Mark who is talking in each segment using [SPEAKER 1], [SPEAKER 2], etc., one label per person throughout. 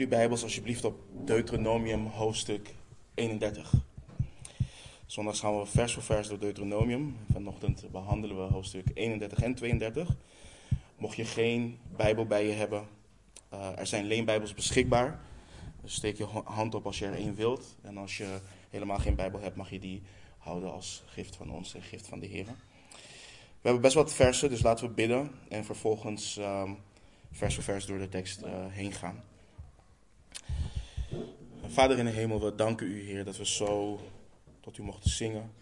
[SPEAKER 1] jullie Bijbels alsjeblieft op Deuteronomium hoofdstuk 31. Zondags gaan we vers voor vers door Deuteronomium. Vanochtend behandelen we hoofdstuk 31 en 32. Mocht je geen Bijbel bij je hebben, uh, er zijn leenbijbels beschikbaar. Dus steek je hand op als je er één wilt. En als je helemaal geen Bijbel hebt, mag je die houden als gift van ons en gift van de Heer. We hebben best wat versen, dus laten we bidden en vervolgens um, vers voor vers door de tekst uh, heen gaan. Vader in de hemel, we danken u, Heer, dat we zo tot u mochten zingen.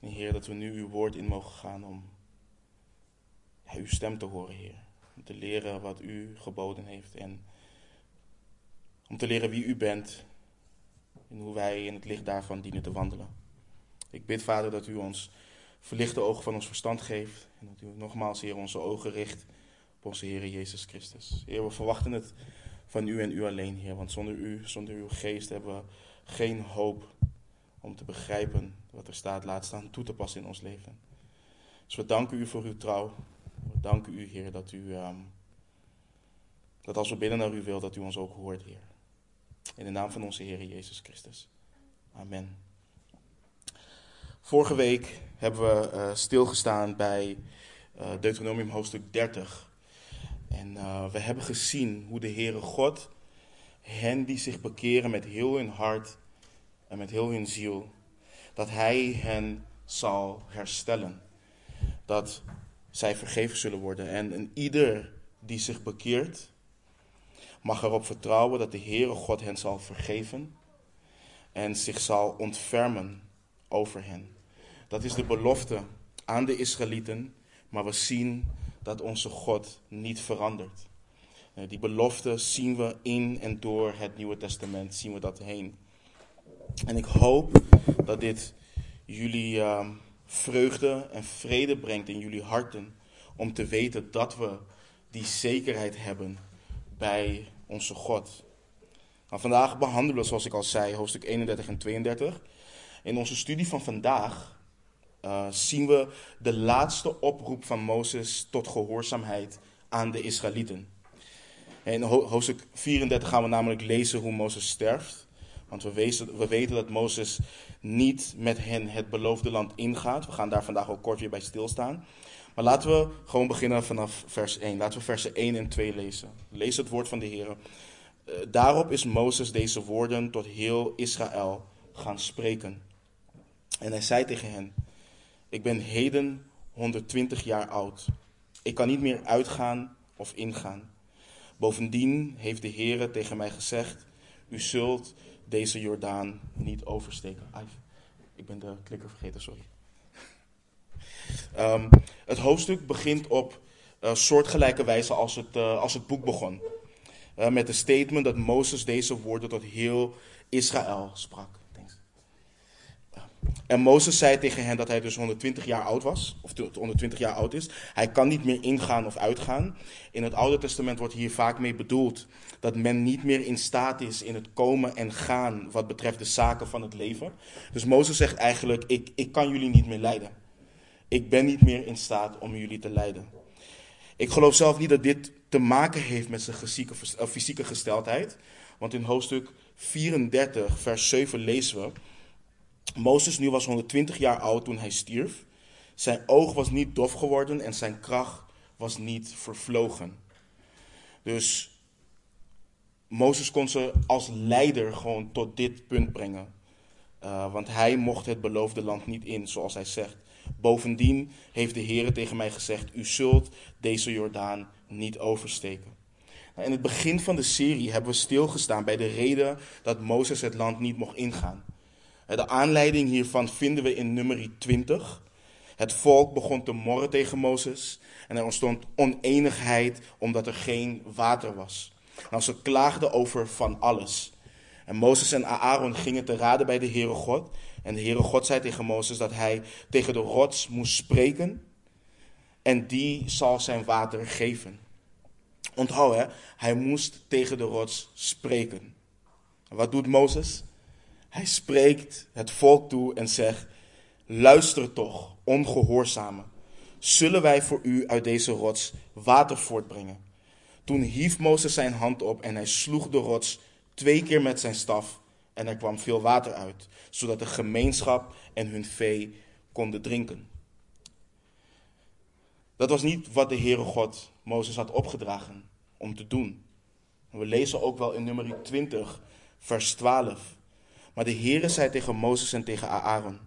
[SPEAKER 1] En Heer, dat we nu uw woord in mogen gaan om uw stem te horen, Heer. Om te leren wat u geboden heeft en om te leren wie u bent en hoe wij in het licht daarvan dienen te wandelen. Ik bid, Vader, dat u ons verlichte ogen van ons verstand geeft en dat u nogmaals, Heer, onze ogen richt op onze Heer Jezus Christus. Heer, we verwachten het van u en u alleen, Heer. Want zonder u, zonder uw geest hebben we geen hoop om te begrijpen wat er staat, laat staan toe te passen in ons leven. Dus we danken u voor uw trouw. We danken u, Heer, dat u, um, dat als we bidden naar uw wil, dat u ons ook hoort, Heer. In de naam van onze Heer Jezus Christus. Amen. Vorige week hebben we uh, stilgestaan bij uh, Deuteronomium hoofdstuk 30. En uh, we hebben gezien hoe de Heere God hen die zich bekeren met heel hun hart en met heel hun ziel, dat Hij hen zal herstellen. Dat zij vergeven zullen worden. En, en ieder die zich bekeert, mag erop vertrouwen dat de Heere God hen zal vergeven en zich zal ontfermen over hen. Dat is de belofte aan de Israëlieten, maar we zien dat onze God niet verandert. Eh, die belofte zien we in en door het Nieuwe Testament, zien we dat heen. En ik hoop dat dit jullie uh, vreugde en vrede brengt in jullie harten, om te weten dat we die zekerheid hebben bij onze God. Nou, vandaag behandelen we, zoals ik al zei, hoofdstuk 31 en 32. In onze studie van vandaag uh, zien we de laatste oproep van Mozes tot gehoorzaamheid aan de Israëlieten. In hoofdstuk 34 gaan we namelijk lezen hoe Mozes sterft. Want we, we weten dat Mozes niet met hen het beloofde land ingaat. We gaan daar vandaag ook kort weer bij stilstaan. Maar laten we gewoon beginnen vanaf vers 1. Laten we versen 1 en 2 lezen. Lees het woord van de Heer. Uh, daarop is Mozes deze woorden tot heel Israël gaan spreken. En hij zei tegen hen: ik ben heden 120 jaar oud. Ik kan niet meer uitgaan of ingaan. Bovendien heeft de Heere tegen mij gezegd: U zult deze Jordaan niet oversteken. Ik ben de klikker vergeten, sorry. Um, het hoofdstuk begint op uh, soortgelijke wijze als het, uh, als het boek begon. Uh, met de statement dat Mozes deze woorden tot heel Israël sprak. En Mozes zei tegen hen dat hij dus 120 jaar oud was, of 120 jaar oud is. Hij kan niet meer ingaan of uitgaan. In het Oude Testament wordt hier vaak mee bedoeld dat men niet meer in staat is in het komen en gaan wat betreft de zaken van het leven. Dus Mozes zegt eigenlijk, ik, ik kan jullie niet meer leiden. Ik ben niet meer in staat om jullie te leiden. Ik geloof zelf niet dat dit te maken heeft met zijn fysieke, fysieke gesteldheid. Want in hoofdstuk 34, vers 7 lezen we Mozes nu was 120 jaar oud toen hij stierf. Zijn oog was niet dof geworden en zijn kracht was niet vervlogen. Dus Mozes kon ze als leider gewoon tot dit punt brengen. Uh, want hij mocht het beloofde land niet in, zoals hij zegt. Bovendien heeft de Heer tegen mij gezegd: U zult deze Jordaan niet oversteken. Nou, in het begin van de serie hebben we stilgestaan bij de reden dat Mozes het land niet mocht ingaan. De aanleiding hiervan vinden we in nummer 20. Het volk begon te morren tegen Mozes en er ontstond oneenigheid omdat er geen water was. Nou, ze klaagden over van alles. En Mozes en Aaron gingen te raden bij de Heere God. En de Heere God zei tegen Mozes dat hij tegen de rots moest spreken. En die zal zijn water geven. Onthoud hè, hij moest tegen de rots spreken. En wat doet Mozes? Hij spreekt het volk toe en zegt: Luister toch, ongehoorzamen. Zullen wij voor u uit deze rots water voortbrengen? Toen hief Mozes zijn hand op en hij sloeg de rots twee keer met zijn staf en er kwam veel water uit, zodat de gemeenschap en hun vee konden drinken. Dat was niet wat de Heere God Mozes had opgedragen om te doen. We lezen ook wel in nummer 20, vers 12. Maar de Heere zei tegen Mozes en tegen Aaron: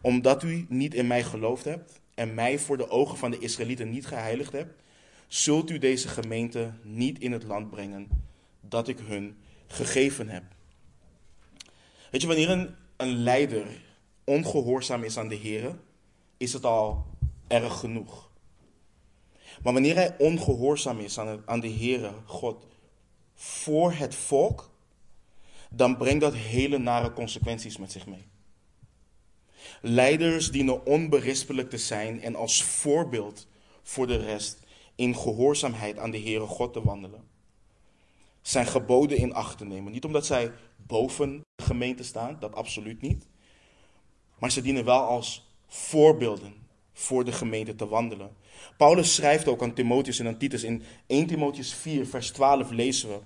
[SPEAKER 1] Omdat u niet in mij geloofd hebt en mij voor de ogen van de Israëlieten niet geheiligd hebt, zult u deze gemeente niet in het land brengen dat ik hun gegeven heb. Weet je, wanneer een, leider ongehoorzaam is aan de Heer, is het al erg genoeg. Maar wanneer hij ongehoorzaam is aan, aan de Heere, God, voor het volk, dan brengt dat hele nare consequenties met zich mee. Leiders dienen onberispelijk te zijn en als voorbeeld voor de rest in gehoorzaamheid aan de Heere God te wandelen. Zijn geboden in acht te nemen. Niet omdat zij boven de gemeente staan, dat absoluut niet. Maar ze dienen wel als voorbeelden voor de gemeente te wandelen. Paulus schrijft ook aan Timotheus en aan Titus in 1 Timotheus 4, vers 12 lezen we.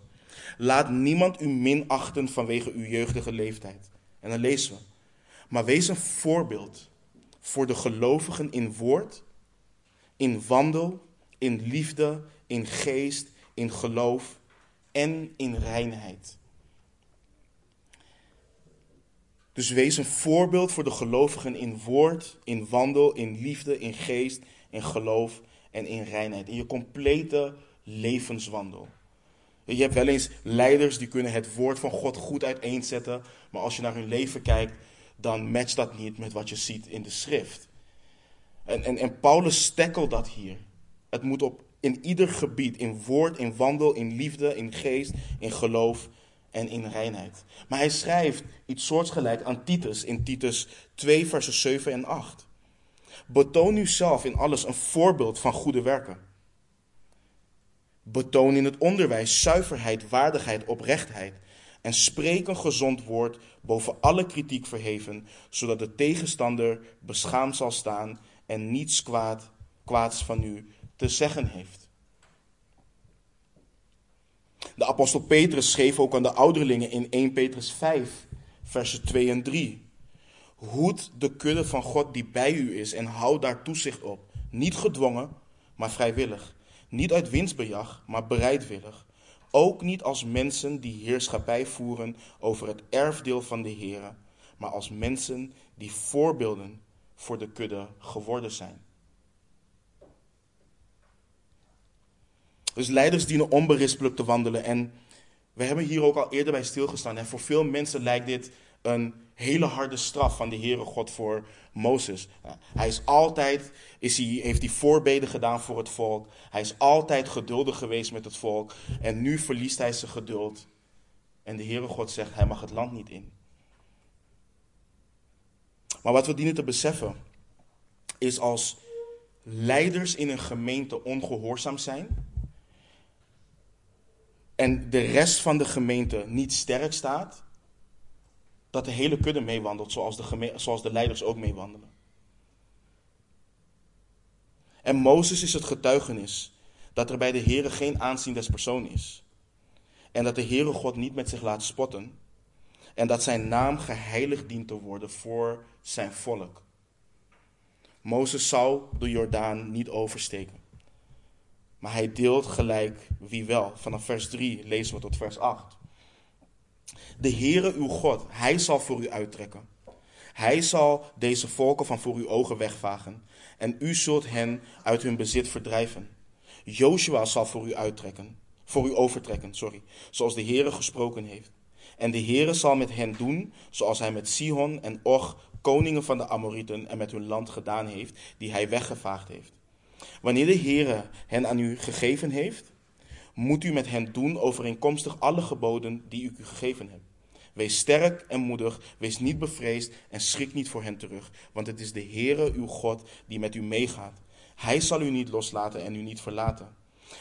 [SPEAKER 1] Laat niemand u minachten vanwege uw jeugdige leeftijd. En dan lezen we. Maar wees een voorbeeld voor de gelovigen in woord, in wandel, in liefde, in geest, in geloof en in reinheid. Dus wees een voorbeeld voor de gelovigen in woord, in wandel, in liefde, in geest, in geloof en in reinheid. In je complete levenswandel. Je hebt wel eens leiders die kunnen het woord van God goed uiteenzetten, maar als je naar hun leven kijkt, dan matcht dat niet met wat je ziet in de schrift. En, en, en Paulus tackelt dat hier. Het moet op in ieder gebied, in woord, in wandel, in liefde, in geest, in geloof en in reinheid. Maar hij schrijft iets soortgelijk aan Titus in Titus 2, versen 7 en 8. Betoon u zelf in alles een voorbeeld van goede werken. Betoon in het onderwijs zuiverheid, waardigheid, oprechtheid. En spreek een gezond woord boven alle kritiek verheven, zodat de tegenstander beschaamd zal staan en niets kwaad, kwaads van u te zeggen heeft. De apostel Petrus schreef ook aan de ouderlingen in 1 Petrus 5, versen 2 en 3. Hoed de kudde van God die bij u is en houd daar toezicht op. Niet gedwongen, maar vrijwillig. Niet uit winstbejag, maar bereidwillig. Ook niet als mensen die heerschappij voeren over het erfdeel van de Heer, maar als mensen die voorbeelden voor de kudde geworden zijn. Dus leiders dienen onberispelijk te wandelen. En we hebben hier ook al eerder bij stilgestaan. En voor veel mensen lijkt dit een hele harde straf van de Heere God voor Mozes. Hij is altijd, is hij, heeft hij voorbeden gedaan voor het volk. Hij is altijd geduldig geweest met het volk. En nu verliest hij zijn geduld. En de Heere God zegt, hij mag het land niet in. Maar wat we dienen te beseffen, is als leiders in een gemeente ongehoorzaam zijn, en de rest van de gemeente niet sterk staat, dat de hele kudde meewandelt zoals de, zoals de leiders ook meewandelen. En Mozes is het getuigenis dat er bij de Heere geen aanzien des persoon is. En dat de Heere God niet met zich laat spotten. En dat zijn naam geheiligd dient te worden voor zijn volk. Mozes zou de Jordaan niet oversteken. Maar hij deelt gelijk wie wel. Vanaf vers 3 lezen we tot vers 8. De Heere uw God, hij zal voor u uittrekken. Hij zal deze volken van voor uw ogen wegvagen. En u zult hen uit hun bezit verdrijven. Joshua zal voor u uittrekken, voor u overtrekken, sorry, zoals de Heere gesproken heeft. En de Heere zal met hen doen zoals hij met Sihon en Och, koningen van de Amorieten, en met hun land gedaan heeft, die hij weggevaagd heeft. Wanneer de Heere hen aan u gegeven heeft, moet u met hen doen overeenkomstig alle geboden die ik u gegeven heb. Wees sterk en moedig, wees niet bevreesd en schrik niet voor hen terug, want het is de Heere uw God die met u meegaat. Hij zal u niet loslaten en u niet verlaten.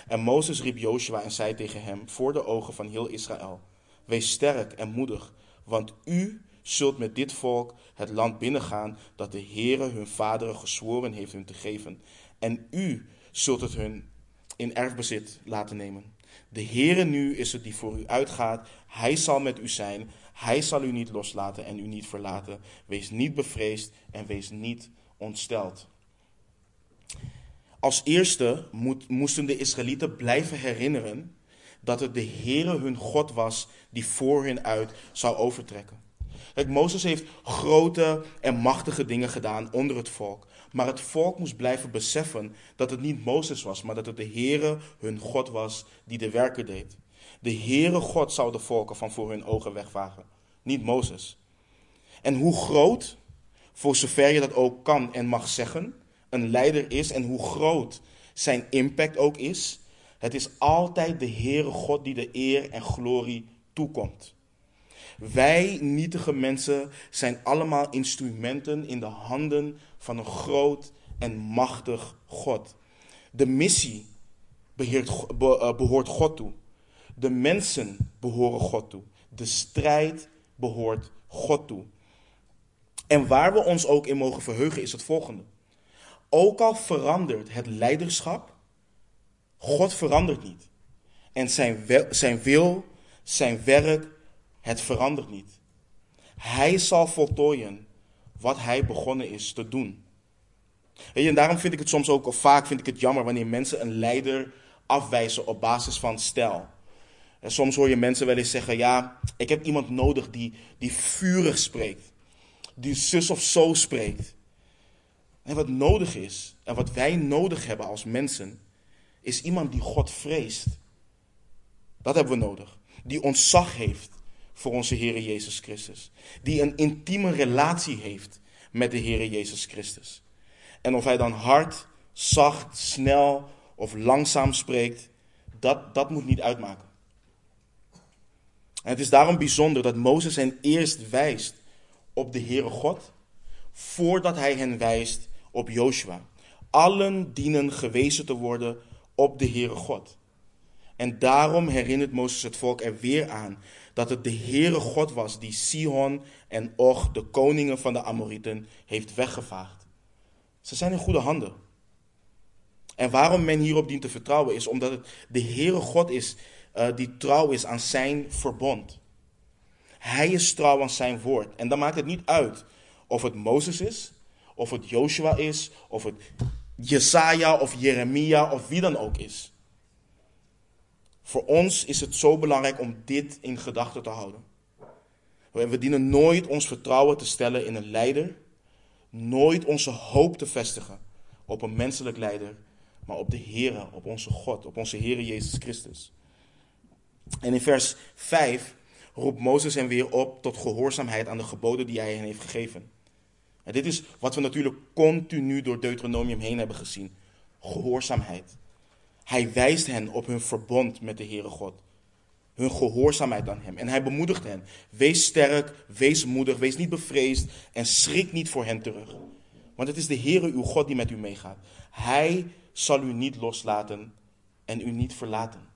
[SPEAKER 1] En Mozes riep Joshua en zei tegen hem voor de ogen van heel Israël: Wees sterk en moedig, want u zult met dit volk het land binnengaan dat de Heere hun vaderen gezworen heeft hun te geven. En u zult het hun in erfbezit laten nemen. De Heere nu is het die voor u uitgaat. Hij zal met u zijn. Hij zal u niet loslaten en u niet verlaten. Wees niet bevreesd en wees niet ontsteld. Als eerste moesten de Israëlieten blijven herinneren dat het de Heere hun God was die voor hen uit zou overtrekken. Kijk, Mozes heeft grote en machtige dingen gedaan onder het volk. Maar het volk moest blijven beseffen dat het niet Mozes was, maar dat het de Heere hun God was die de werken deed. De Heere God zou de volken van voor hun ogen wegvagen, niet Mozes. En hoe groot, voor zover je dat ook kan en mag zeggen, een leider is en hoe groot zijn impact ook is, het is altijd de Heere God die de eer en glorie toekomt. Wij nietige mensen zijn allemaal instrumenten in de handen van een groot en machtig God. De missie eh, behoort God toe. De mensen behoren God toe. De strijd behoort God toe. En waar we ons ook in mogen verheugen is het volgende. Ook al verandert het leiderschap, God verandert niet. En zijn, zijn wil, zijn werk, het verandert niet. Hij zal voltooien wat hij begonnen is te doen. En daarom vind ik het soms ook, of vaak vind ik het jammer wanneer mensen een leider afwijzen op basis van stijl. En soms hoor je mensen wel eens zeggen, ja, ik heb iemand nodig die, die vurig spreekt. Die zus of zo spreekt. En wat nodig is, en wat wij nodig hebben als mensen, is iemand die God vreest. Dat hebben we nodig. Die ontzag heeft voor onze Heer Jezus Christus. Die een intieme relatie heeft met de Heer Jezus Christus. En of hij dan hard, zacht, snel of langzaam spreekt, dat, dat moet niet uitmaken. En het is daarom bijzonder dat Mozes hen eerst wijst op de Heere God, voordat hij hen wijst op Joshua. Allen dienen gewezen te worden op de Heere God. En daarom herinnert Mozes het volk er weer aan dat het de Heere God was die Sihon en Och, de koningen van de Amorieten, heeft weggevaagd. Ze zijn in goede handen. En waarom men hierop dient te vertrouwen is omdat het de Heere God is uh, die trouw is aan zijn verbond. Hij is trouw aan zijn woord. En dan maakt het niet uit of het Mozes is, of het Joshua is, of het Jesaja of Jeremia of wie dan ook is. Voor ons is het zo belangrijk om dit in gedachten te houden. We dienen nooit ons vertrouwen te stellen in een leider, nooit onze hoop te vestigen op een menselijk leider, maar op de Heer, op onze God, op onze Heer Jezus Christus. En in vers 5 roept Mozes hen weer op tot gehoorzaamheid aan de geboden die hij hen heeft gegeven. En dit is wat we natuurlijk continu door Deuteronomium heen hebben gezien. Gehoorzaamheid. Hij wijst hen op hun verbond met de Heere God. Hun gehoorzaamheid aan Hem. En hij bemoedigt hen. Wees sterk, wees moedig, wees niet bevreesd en schrik niet voor hen terug. Want het is de Heere uw God die met u meegaat. Hij zal u niet loslaten en u niet verlaten.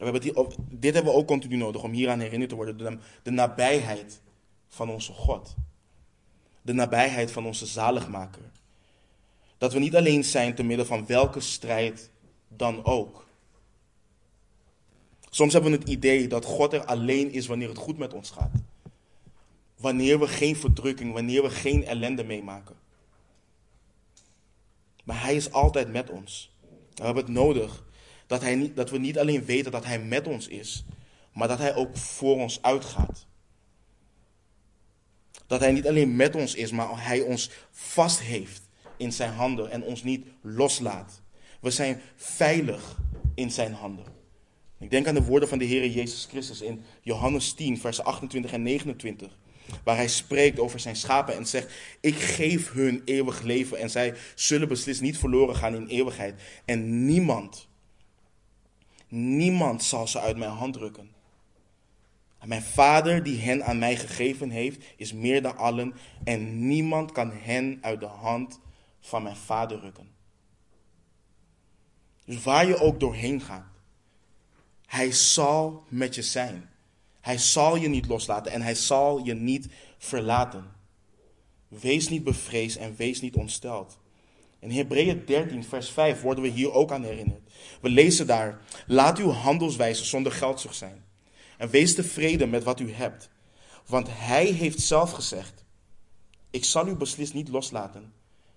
[SPEAKER 1] We hebben die, dit hebben we ook continu nodig om hieraan herinnerd te worden. De, de nabijheid van onze God. De nabijheid van onze zaligmaker. Dat we niet alleen zijn te midden van welke strijd dan ook. Soms hebben we het idee dat God er alleen is wanneer het goed met ons gaat. Wanneer we geen verdrukking, wanneer we geen ellende meemaken. Maar Hij is altijd met ons. We hebben het nodig dat, hij dat we niet alleen weten dat Hij met ons is, maar dat Hij ook voor ons uitgaat. Dat Hij niet alleen met ons is, maar Hij ons vast heeft in Zijn handen en ons niet loslaat. We zijn veilig in Zijn handen. Ik denk aan de woorden van de Heer Jezus Christus in Johannes 10, vers 28 en 29. Waar hij spreekt over zijn schapen en zegt: Ik geef hun eeuwig leven en zij zullen beslist niet verloren gaan in eeuwigheid. En niemand, niemand zal ze uit mijn hand drukken. En mijn vader die hen aan mij gegeven heeft, is meer dan allen. En niemand kan hen uit de hand van mijn vader rukken. Dus waar je ook doorheen gaat, hij zal met je zijn. Hij zal je niet loslaten en hij zal je niet verlaten. Wees niet bevreesd en wees niet ontsteld. In Hebreeën 13, vers 5 worden we hier ook aan herinnerd. We lezen daar: Laat uw handelswijze zonder geldzucht zijn. En wees tevreden met wat u hebt. Want hij heeft zelf gezegd: Ik zal u beslist niet loslaten.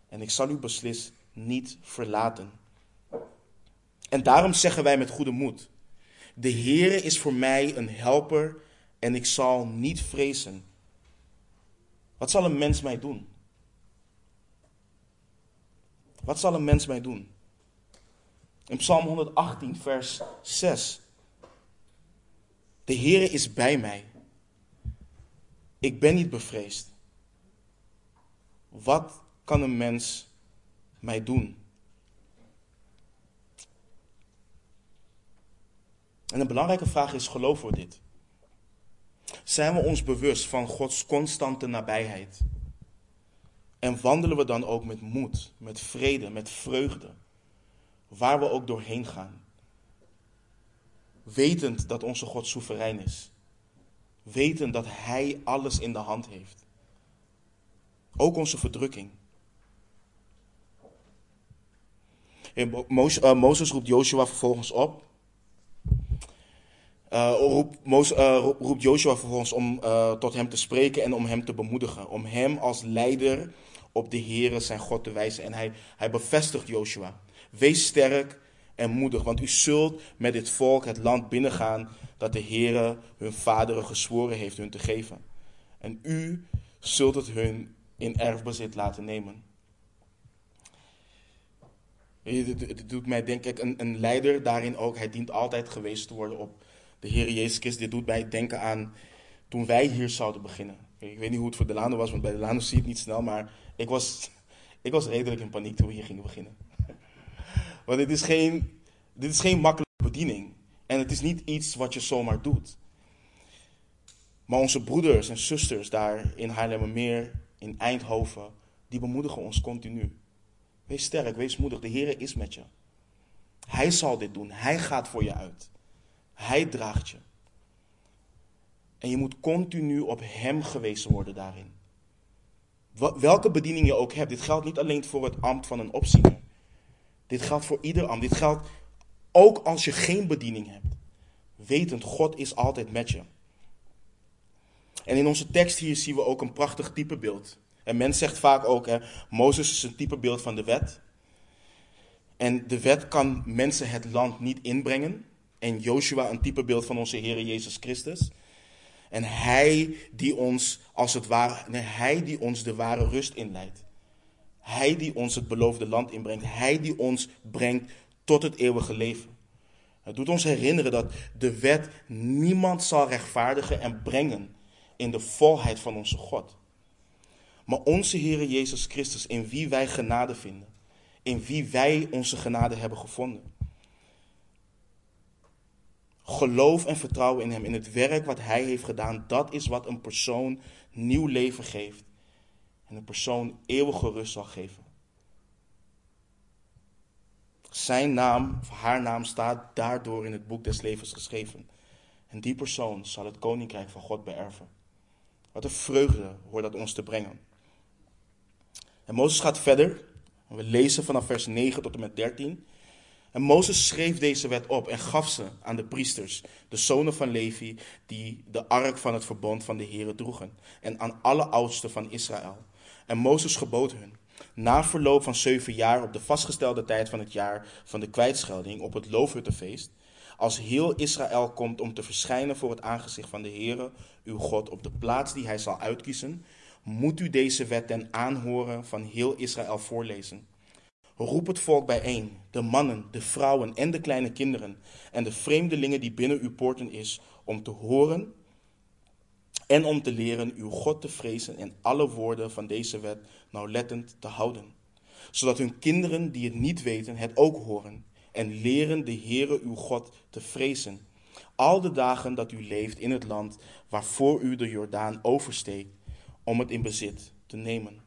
[SPEAKER 1] En ik zal u beslist niet verlaten. En daarom zeggen wij met goede moed: De Heere is voor mij een helper en ik zal niet vrezen. Wat zal een mens mij doen? Wat zal een mens mij doen? In Psalm 118, vers 6. De Heere is bij mij. Ik ben niet bevreesd. Wat kan een mens mij doen? En een belangrijke vraag is: geloven we dit? Zijn we ons bewust van Gods constante nabijheid? En wandelen we dan ook met moed, met vrede, met vreugde, waar we ook doorheen gaan? Wetend dat onze God soeverein is. Wetend dat Hij alles in de hand heeft. Ook onze verdrukking. Eh, Mozes roept Joshua vervolgens op uh, roept, uh, roept Joshua vervolgens om tot hem te spreken en om hem te bemoedigen. Om hem als leider op de Heere zijn God te wijzen. En hij, hij bevestigt Joshua. Wees sterk en moedig, want u zult met dit volk het land binnengaan dat de Heere hun vaderen gezworen heeft hun te geven. En u zult het hun in erfbezit laten nemen. Het doet mij denk ik een, een leider daarin ook. Hij dient altijd geweest te worden op de Heer Jezus Christus. Dit doet mij denken aan toen wij hier zouden beginnen. Ik weet niet hoe het voor Delano was, want bij Delano zie je het niet snel, maar ik was, ik was redelijk in paniek toen we hier gingen beginnen. Want dit is, geen, dit is geen makkelijke bediening. En het is niet iets wat je zomaar doet. Maar onze broeders en zusters daar in Haarlemmermeer, in Eindhoven, die bemoedigen ons continu. Wees sterk, wees moedig. De Heer is met je. Hij zal dit doen. Hij gaat voor je uit. Hij draagt je. En je moet continu op Hem gewezen worden daarin. Welke bediening je ook hebt. Dit geldt niet alleen voor het ambt van een opziener. Dit geldt voor ieder ambt. Dit geldt ook als je geen bediening hebt. Wetend, God is altijd met je. En in onze tekst hier zien we ook een prachtig typebeeld. En men zegt vaak ook, hè, Mozes is een typebeeld van de wet. En de wet kan mensen het land niet inbrengen en Joshua een typebeeld van onze Heer Jezus Christus. En hij die ons, als het ware, hij die ons de ware rust inleidt. Hij die ons het beloofde land inbrengt. Hij die ons brengt tot het eeuwige leven. Het doet ons herinneren dat de wet niemand zal rechtvaardigen en brengen in de volheid van onze God. Maar onze Heer Jezus Christus, in wie wij genade vinden, in wie wij onze genade hebben gevonden. Geloof en vertrouwen in Hem, in het werk wat Hij heeft gedaan, dat is wat een persoon nieuw leven geeft. En een persoon eeuwige rust zal geven. Zijn naam, of haar naam, staat daardoor in het boek des levens geschreven. En die persoon zal het koninkrijk van God beërven. Wat een vreugde hoort dat ons te brengen. En Mozes gaat verder. We lezen vanaf vers 9 tot en met 13. En Mozes schreef deze wet op en gaf ze aan de priesters, de zonen van Levi, die de ark van het verbond van de Heeren droegen, en aan alle oudsten van Israël. En Mozes gebood hun, na verloop van zeven jaar op de vastgestelde tijd van het jaar van de kwijtschelding op het loofhuttenfeest, als heel Israël komt om te verschijnen voor het aangezicht van de Heere, uw God, op de plaats die hij zal uitkiezen, moet u deze wet ten aanhoren van heel Israël voorlezen. Roep het volk bijeen, de mannen, de vrouwen en de kleine kinderen en de vreemdelingen die binnen uw poorten is, om te horen en om te leren uw God te vrezen en alle woorden van deze wet nauwlettend te houden. Zodat hun kinderen die het niet weten het ook horen en leren de Heere uw God te vrezen. Al de dagen dat u leeft in het land waarvoor u de Jordaan oversteekt om het in bezit te nemen.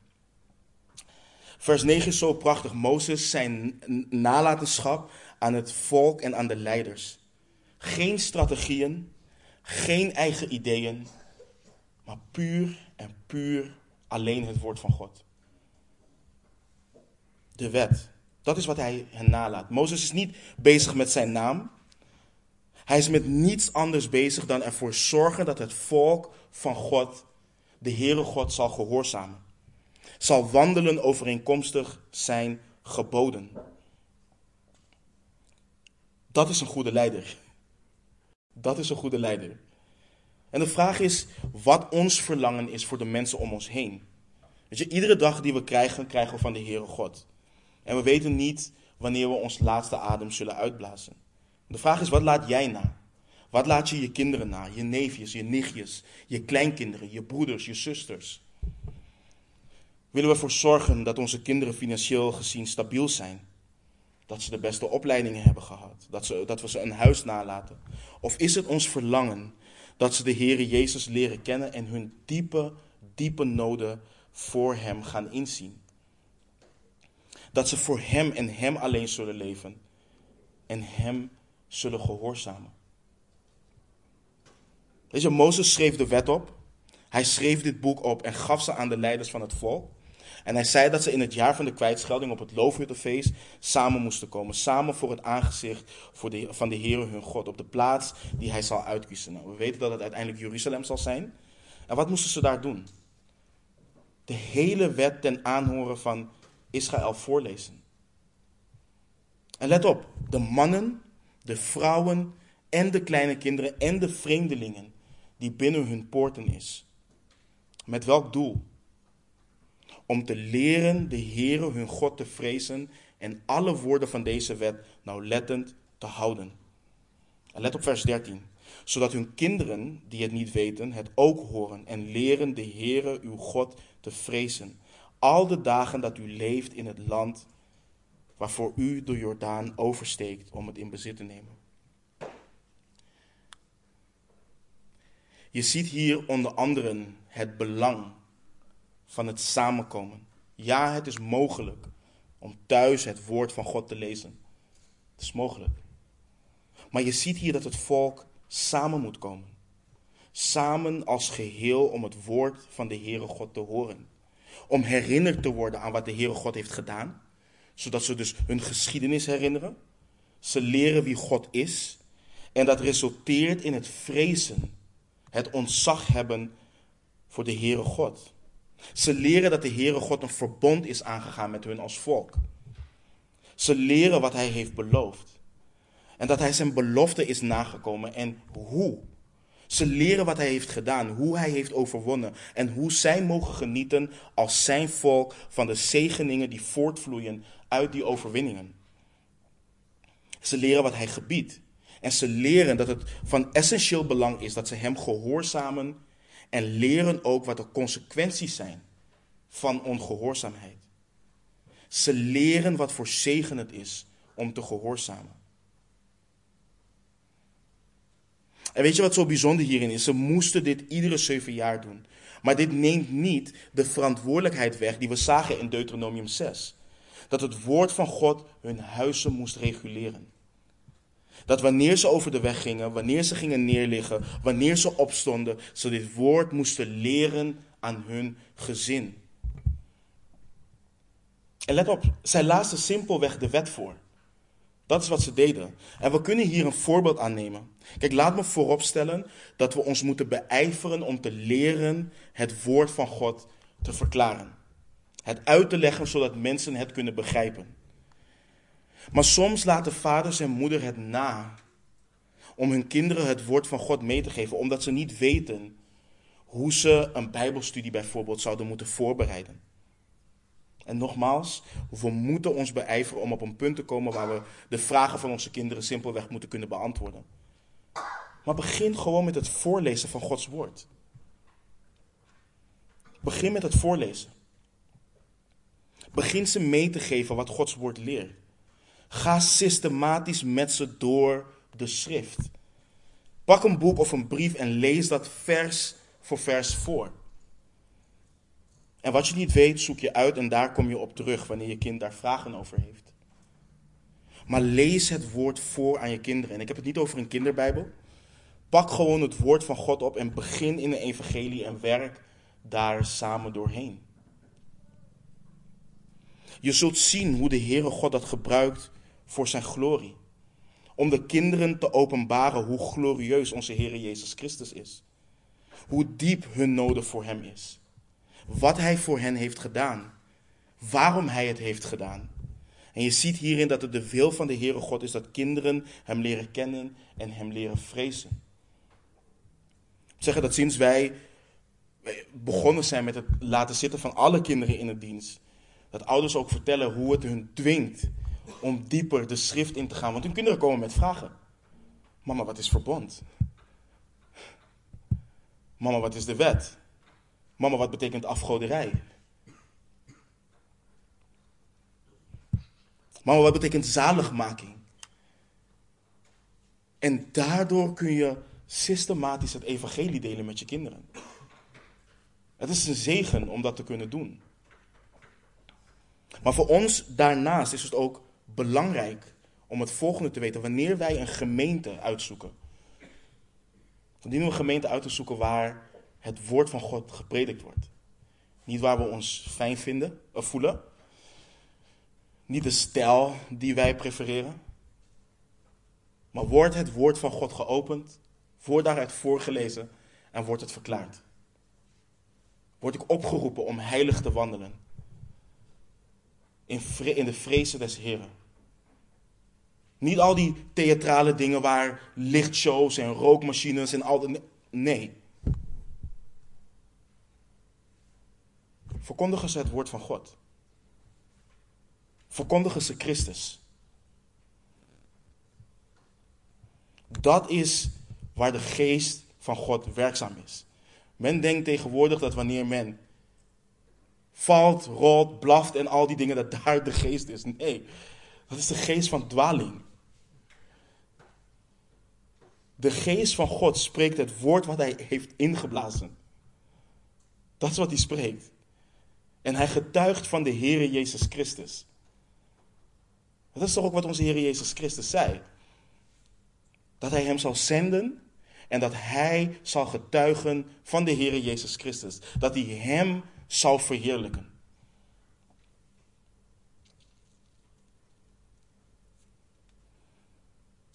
[SPEAKER 1] Vers 9 is zo prachtig. Mozes zijn nalatenschap aan het volk en aan de leiders. Geen strategieën, geen eigen ideeën, maar puur en puur alleen het woord van God. de wet. Dat is wat hij hen nalaat. Mozes is niet bezig met zijn naam. Hij is met niets anders bezig dan ervoor zorgen dat het volk van God, de Heere God, zal gehoorzamen. Zal wandelen overeenkomstig zijn geboden. Dat is een goede leider. Dat is een goede leider. En de vraag is wat ons verlangen is voor de mensen om ons heen. Weet je, iedere dag die we krijgen, krijgen we van de Heere God. En we weten niet wanneer we ons laatste adem zullen uitblazen. De vraag is, wat laat jij na? Wat laat je je kinderen na? Je neefjes, je nichtjes, je kleinkinderen, je broeders, je zusters? Willen we ervoor zorgen dat onze kinderen financieel gezien stabiel zijn? Dat ze de beste opleidingen hebben gehad? Dat, ze, dat we ze een huis nalaten? Of is het ons verlangen dat ze de Heere Jezus leren kennen en hun diepe, diepe noden voor Hem gaan inzien? Dat ze voor Hem en Hem alleen zullen leven en Hem zullen gehoorzamen. Weet je, Mozes schreef de wet op. Hij schreef dit boek op en gaf ze aan de leiders van het volk. En hij zei dat ze in het jaar van de kwijtschelding op het Loofhuttenfeest samen moesten komen. Samen voor het aangezicht voor de, van de Heere hun God. Op de plaats die hij zal uitkiezen. Nou, we weten dat het uiteindelijk Jeruzalem zal zijn. En wat moesten ze daar doen? De hele wet ten aanhoren van Israël voorlezen. En let op, de mannen, de vrouwen en de kleine kinderen en de vreemdelingen die binnen hun poorten is. Met welk doel? Om te leren de Heere hun God te vrezen en alle woorden van deze wet nauwlettend te houden. En let op vers 13. Zodat hun kinderen, die het niet weten, het ook horen en leren de Heere uw God te vrezen. Al de dagen dat u leeft in het land waarvoor u de Jordaan oversteekt om het in bezit te nemen. Je ziet hier onder andere het belang van het samenkomen. Ja, het is mogelijk om thuis het woord van God te lezen. Het is mogelijk. Maar je ziet hier dat het volk samen moet komen. Samen als geheel om het woord van de Heere God te horen. Om herinnerd te worden aan wat de Heere God heeft gedaan. Zodat ze dus hun geschiedenis herinneren. Ze leren wie God is. En dat resulteert in het vrezen het ontzag hebben voor de Heere God. Ze leren dat de Heere God een verbond is aangegaan met hun als volk. Ze leren wat hij heeft beloofd. En dat hij zijn belofte is nagekomen en hoe. Ze leren wat hij heeft gedaan, hoe hij heeft overwonnen en hoe zij mogen genieten als zijn volk van de zegeningen die voortvloeien uit die overwinningen. Ze leren wat hij gebiedt en ze leren dat het van essentieel belang is dat ze hem gehoorzamen en leren ook wat de consequenties zijn van ongehoorzaamheid. Ze leren wat voor zegen het is om te gehoorzamen. En weet je wat zo bijzonder hierin is? Ze moesten dit iedere zeven jaar doen. Maar dit neemt niet de verantwoordelijkheid weg die we zagen in Deuteronomium 6. Dat het woord van God hun huizen moest reguleren. Dat wanneer ze over de weg gingen, wanneer ze gingen neerliggen, wanneer ze opstonden, ze dit woord moesten leren aan hun gezin. En let op, zij lazen simpelweg de wet voor. Dat is wat ze deden. En we kunnen hier een voorbeeld aan nemen. Kijk, laat me vooropstellen dat we ons moeten beijveren om te leren het woord van God te verklaren. Het uit te leggen zodat mensen het kunnen begrijpen. Maar soms laten vaders en moeder het na om hun kinderen het woord van God mee te geven, omdat ze niet weten hoe ze een Bijbelstudie bijvoorbeeld zouden moeten voorbereiden. En nogmaals, we moeten ons beijveren om op een punt te komen waar we de vragen van onze kinderen simpelweg moeten kunnen beantwoorden. Maar begin gewoon met het voorlezen van Gods woord. Begin met het voorlezen. Begin ze mee te geven wat Gods woord leert. Ga systematisch met ze door de schrift. Pak een boek of een brief en lees dat vers voor vers voor. En wat je niet weet, zoek je uit en daar kom je op terug wanneer je kind daar vragen over heeft. Maar lees het woord voor aan je kinderen. En ik heb het niet over een kinderbijbel. Pak gewoon het woord van God op en begin in de evangelie en werk daar samen doorheen. Je zult zien hoe de Heere God dat gebruikt voor zijn glorie. Om de kinderen te openbaren hoe glorieus onze Heere Jezus Christus is. Hoe diep hun nodig voor Hem is. Wat Hij voor hen heeft gedaan. Waarom Hij het heeft gedaan. En je ziet hierin dat het de wil van de Heere God is dat kinderen Hem leren kennen en Hem leren vrezen. Zeggen dat sinds wij begonnen zijn met het laten zitten van alle kinderen in het dienst, dat ouders ook vertellen hoe het hun dwingt om dieper de schrift in te gaan. Want hun kinderen komen met vragen. Mama, wat is verbond? Mama, wat is de wet? Mama, wat betekent afgoderij? Mama, wat betekent zaligmaking? En daardoor kun je systematisch het evangelie delen met je kinderen. Het is een zegen om dat te kunnen doen. Maar voor ons daarnaast is het ook belangrijk om het volgende te weten. Wanneer wij een gemeente uitzoeken. Dan dienen we een gemeente uit te zoeken waar het woord van God gepredikt wordt. Niet waar we ons fijn vinden of voelen. Niet de stijl die wij prefereren. Maar wordt het woord van God geopend, wordt daaruit voorgelezen en wordt het verklaard. Word ik opgeroepen om heilig te wandelen. In, in de vrezen des Heren. Niet al die theatrale dingen waar lichtshows en rookmachines en al de. Nee. Verkondigen ze het woord van God. Verkondigen ze Christus. Dat is waar de geest van God werkzaam is. Men denkt tegenwoordig dat wanneer men valt, rolt, blaft en al die dingen, dat daar de geest is. Nee, dat is de geest van dwaling. De geest van God spreekt het woord wat hij heeft ingeblazen. Dat is wat hij spreekt. En hij getuigt van de Heere Jezus Christus. Dat is toch ook wat onze Heer Jezus Christus zei? Dat hij hem zal zenden en dat hij zal getuigen van de Heer Jezus Christus. Dat hij hem zal verheerlijken.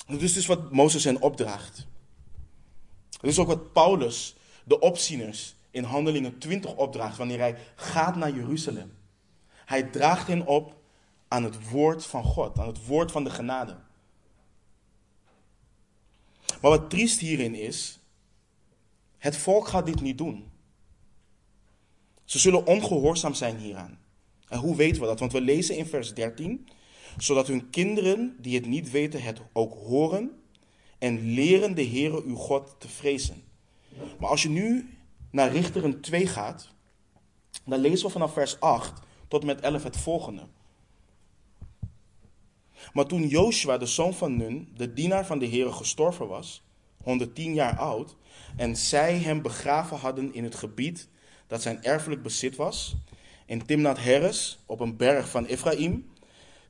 [SPEAKER 1] Dus is dus wat Mozes hen opdraagt. Dat is ook wat Paulus, de opzieners, in Handelingen 20 opdraagt wanneer hij gaat naar Jeruzalem. Hij draagt hen op aan het woord van God, aan het woord van de genade. Maar wat triest hierin is, het volk gaat dit niet doen. Ze zullen ongehoorzaam zijn hieraan. En hoe weten we dat? Want we lezen in vers 13, zodat hun kinderen die het niet weten het ook horen en leren de Heere uw God te vrezen. Maar als je nu naar Richteren 2 gaat, dan lezen we vanaf vers 8 tot met 11 het volgende. Maar toen Joshua, de zoon van Nun, de dienaar van de Heere, gestorven was, 110 jaar oud, en zij hem begraven hadden in het gebied dat zijn erfelijk bezit was, in Timnat Heres, op een berg van Ephraim,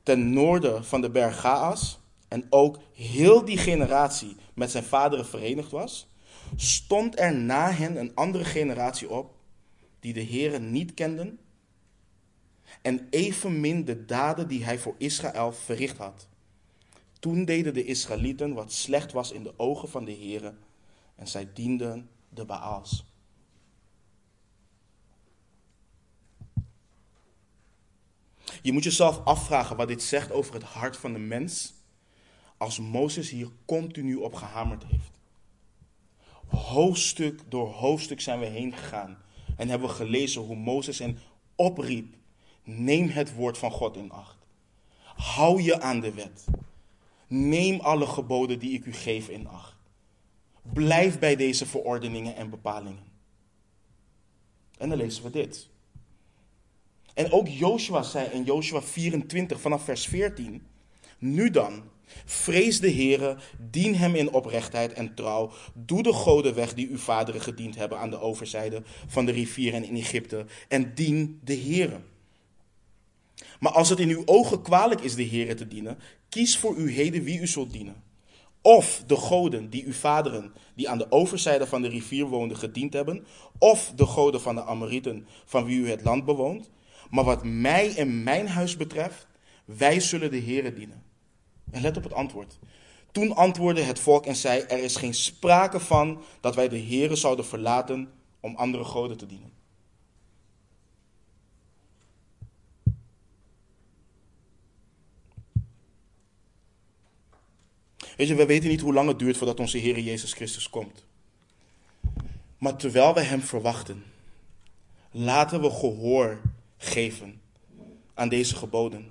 [SPEAKER 1] ten noorden van de berg Gaas, en ook heel die generatie met zijn vaderen verenigd was, stond er na hen een andere generatie op, die de Heere niet kenden en evenmin de daden die hij voor Israël verricht had. Toen deden de Israëlieten wat slecht was in de ogen van de Heere en zij dienden de Baals. Je moet jezelf afvragen wat dit zegt over het hart van de mens als Mozes hier continu op gehamerd heeft. Hoofdstuk door hoofdstuk zijn we heen gegaan en hebben we gelezen hoe Mozes hen opriep Neem het woord van God in acht. Hou je aan de wet. Neem alle geboden die ik u geef in acht. Blijf bij deze verordeningen en bepalingen. En dan lezen we dit. En ook Joshua zei in Joshua 24 vanaf vers 14. Nu dan, vrees de Heere, dien hem in oprechtheid en trouw. Doe de goden weg die uw vaderen gediend hebben aan de overzijde van de rivier en in Egypte. En dien de Heere. Maar als het in uw ogen kwalijk is de Heere te dienen, kies voor u heden wie u zult dienen. Of de goden die uw vaderen, die aan de overzijde van de rivier woonden, gediend hebben, of de goden van de Amorieten, van wie u het land bewoont. Maar wat mij en mijn huis betreft, wij zullen de Heere dienen. En let op het antwoord. Toen antwoordde het volk en zei: Er is geen sprake van dat wij de Heere zouden verlaten om andere goden te dienen. Weet je, we weten niet hoe lang het duurt voordat onze Heer Jezus Christus komt. Maar terwijl we Hem verwachten, laten we gehoor geven aan deze geboden.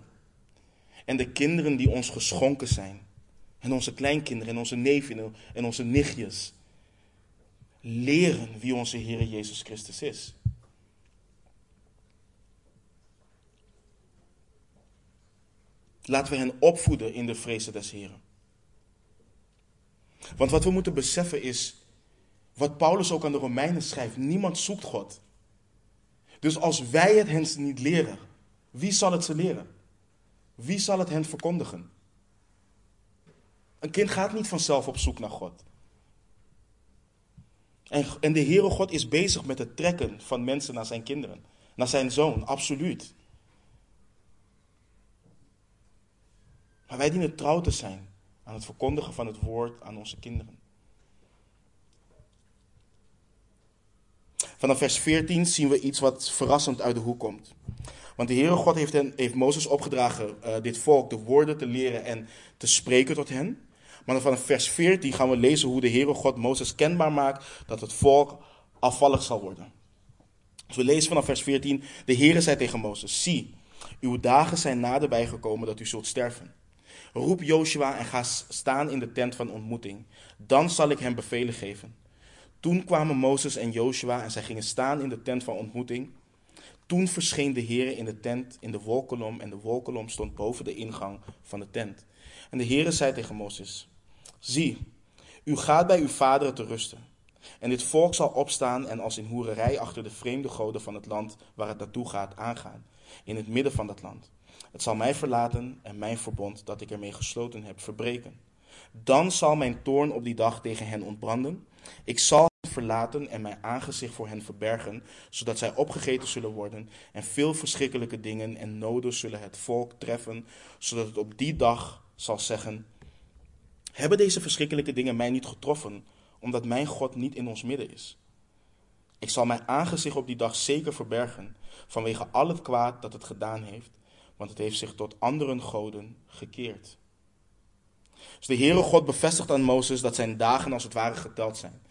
[SPEAKER 1] En de kinderen die ons geschonken zijn, en onze kleinkinderen en onze neven en onze nichtjes, leren wie onze Heer Jezus Christus is. Laten we hen opvoeden in de vrezen des Heren. Want wat we moeten beseffen is, wat Paulus ook aan de Romeinen schrijft, niemand zoekt God. Dus als wij het hen niet leren, wie zal het ze leren? Wie zal het hen verkondigen? Een kind gaat niet vanzelf op zoek naar God. En, en de Heere God is bezig met het trekken van mensen naar zijn kinderen, naar zijn zoon, absoluut. Maar wij dienen trouw te zijn aan het verkondigen van het woord aan onze kinderen. Vanaf vers 14 zien we iets wat verrassend uit de hoek komt. Want de Heere God heeft, hen, heeft Mozes opgedragen uh, dit volk de woorden te leren en te spreken tot hen. Maar vanaf vers 14 gaan we lezen hoe de Heere God Mozes kenbaar maakt dat het volk afvallig zal worden. Dus we lezen vanaf vers 14, de Heere zei tegen Mozes, zie, uw dagen zijn naderbij gekomen dat u zult sterven. Roep Joshua en ga staan in de tent van ontmoeting. Dan zal ik hem bevelen geven. Toen kwamen Mozes en Joshua en zij gingen staan in de tent van ontmoeting. Toen verscheen de Heer in de tent in de wolkolom en de wolkolom stond boven de ingang van de tent. En de Heer zei tegen Mozes, zie, u gaat bij uw vaderen te rusten. En dit volk zal opstaan en als in hoererij achter de vreemde goden van het land waar het naartoe gaat aangaan, in het midden van dat land. Het zal mij verlaten en mijn verbond dat ik ermee gesloten heb verbreken. Dan zal mijn toorn op die dag tegen hen ontbranden. Ik zal hen verlaten en mijn aangezicht voor hen verbergen, zodat zij opgegeten zullen worden. En veel verschrikkelijke dingen en noden zullen het volk treffen, zodat het op die dag zal zeggen: Hebben deze verschrikkelijke dingen mij niet getroffen, omdat mijn God niet in ons midden is? Ik zal mijn aangezicht op die dag zeker verbergen, vanwege al het kwaad dat het gedaan heeft want het heeft zich tot anderen goden gekeerd. Dus de Heere God bevestigt aan Mozes dat zijn dagen als het ware geteld zijn.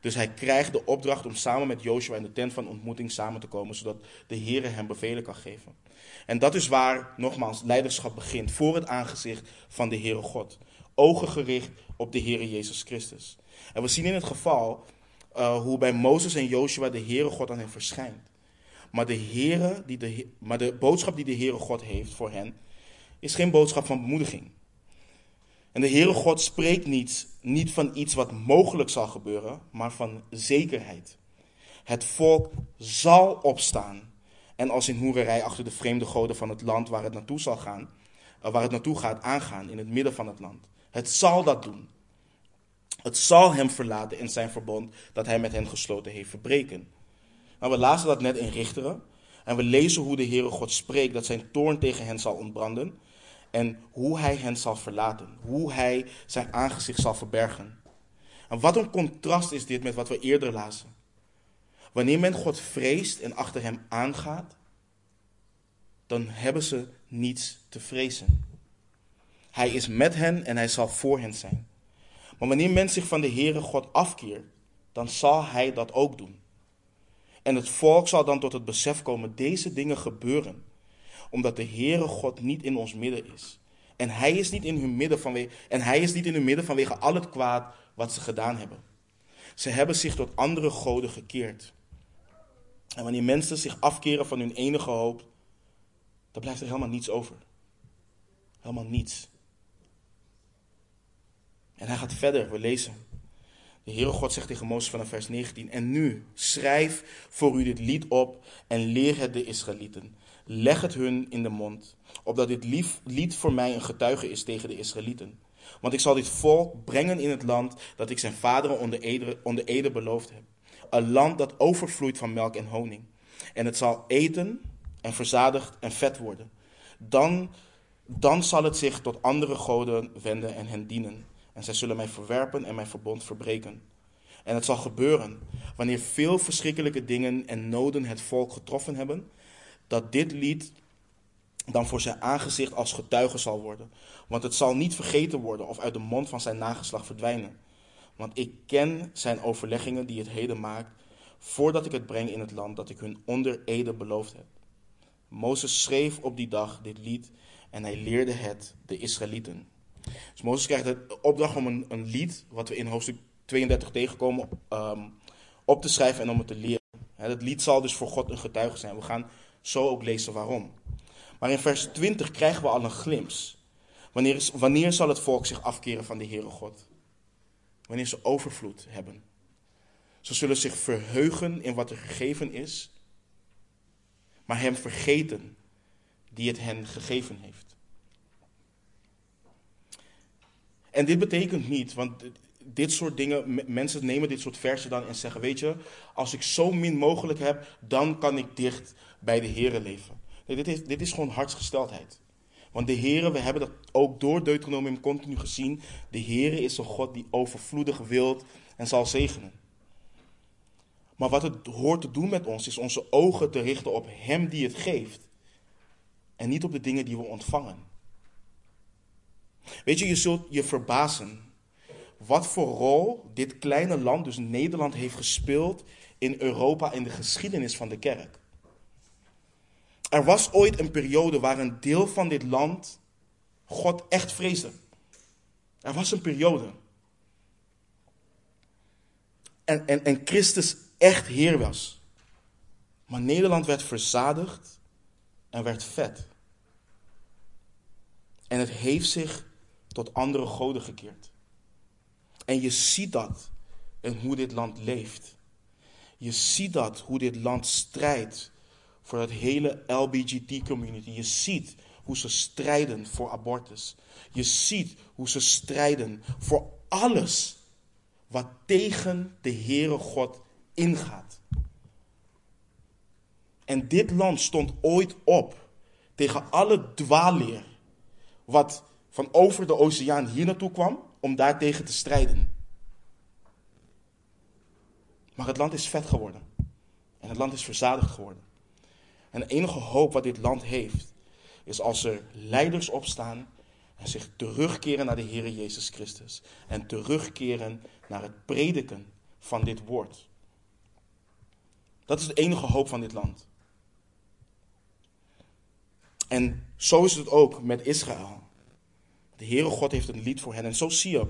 [SPEAKER 1] Dus hij krijgt de opdracht om samen met Joshua in de tent van ontmoeting samen te komen, zodat de Heere hem bevelen kan geven. En dat is waar, nogmaals, leiderschap begint, voor het aangezicht van de Heere God. Ogen gericht op de Heere Jezus Christus. En we zien in het geval uh, hoe bij Mozes en Joshua de Heere God aan hen verschijnt. Maar de, Heere, die de, maar de boodschap die de Heere God heeft voor hen, is geen boodschap van bemoediging. En de Heere God spreekt niet, niet van iets wat mogelijk zal gebeuren, maar van zekerheid. Het volk zal opstaan en als in hoererij achter de vreemde goden van het land waar het naartoe zal gaan, eh, waar het naartoe gaat aangaan, in het midden van het land. Het zal dat doen. Het zal hem verlaten in zijn verbond dat hij met hen gesloten heeft verbreken. Nou, we lazen dat net in Richteren. En we lezen hoe de Heere God spreekt dat zijn toorn tegen hen zal ontbranden. En hoe hij hen zal verlaten. Hoe hij zijn aangezicht zal verbergen. En wat een contrast is dit met wat we eerder lazen. Wanneer men God vreest en achter hem aangaat, dan hebben ze niets te vrezen. Hij is met hen en hij zal voor hen zijn. Maar wanneer men zich van de Heere God afkeert, dan zal hij dat ook doen. En het volk zal dan tot het besef komen, deze dingen gebeuren. Omdat de Heere God niet in ons midden is. En hij is niet in hun midden vanwege, en hij is niet in hun midden vanwege al het kwaad wat ze gedaan hebben. Ze hebben zich tot andere goden gekeerd. En wanneer mensen zich afkeren van hun enige hoop, dan blijft er helemaal niets over. Helemaal niets. En hij gaat verder, we lezen. De Heere God zegt tegen Mozes vanaf vers 19: En nu, schrijf voor u dit lied op en leer het de Israëlieten. Leg het hun in de mond, opdat dit lied voor mij een getuige is tegen de Israëlieten. Want ik zal dit volk brengen in het land dat ik zijn vaderen onder ede, onder beloofd heb. Een land dat overvloeit van melk en honing. En het zal eten en verzadigd en vet worden. Dan, dan zal het zich tot andere goden wenden en hen dienen. En zij zullen mij verwerpen en mijn verbond verbreken. En het zal gebeuren, wanneer veel verschrikkelijke dingen en noden het volk getroffen hebben, dat dit lied dan voor zijn aangezicht als getuige zal worden. Want het zal niet vergeten worden of uit de mond van zijn nageslag verdwijnen. Want ik ken zijn overleggingen die het heden maakt, voordat ik het breng in het land dat ik hun onder ede beloofd heb. Mozes schreef op die dag dit lied en hij leerde het de Israëlieten. Dus Mozes krijgt de opdracht om een, een lied, wat we in hoofdstuk 32 tegenkomen, um, op te schrijven en om het te leren. Het lied zal dus voor God een getuige zijn. We gaan zo ook lezen waarom. Maar in vers 20 krijgen we al een glimp. Wanneer, wanneer zal het volk zich afkeren van de Heere God? Wanneer ze overvloed hebben. Ze zullen zich verheugen in wat er gegeven is, maar hem vergeten die het hen gegeven heeft. En dit betekent niet, want dit soort dingen, mensen nemen dit soort versen dan en zeggen, weet je, als ik zo min mogelijk heb, dan kan ik dicht bij de Heer leven. Nee, dit, is, dit is gewoon hartsgesteldheid. Want de Heer, we hebben dat ook door Deuteronomium continu gezien, de Heer is een God die overvloedig wilt en zal zegenen. Maar wat het hoort te doen met ons, is onze ogen te richten op Hem die het geeft. En niet op de dingen die we ontvangen. Weet je, je zult je verbazen wat voor rol dit kleine land, dus Nederland, heeft gespeeld in Europa in de geschiedenis van de kerk. Er was ooit een periode waar een deel van dit land God echt vreesde. Er was een periode. En, en, en Christus echt Heer was. Maar Nederland werd verzadigd en werd vet. En het heeft zich tot andere goden gekeerd. En je ziet dat in hoe dit land leeft. Je ziet dat hoe dit land strijdt voor het hele LBGT-community. Je ziet hoe ze strijden voor abortus. Je ziet hoe ze strijden voor alles wat tegen de Heere God ingaat. En dit land stond ooit op tegen alle dwaalleer wat van over de oceaan hier naartoe kwam om daartegen te strijden. Maar het land is vet geworden. En het land is verzadigd geworden. En de enige hoop wat dit land heeft, is als er leiders opstaan en zich terugkeren naar de Heer Jezus Christus. En terugkeren naar het prediken van dit woord. Dat is de enige hoop van dit land. En zo is het ook met Israël. De Heere God heeft een lied voor hen. En zo zie je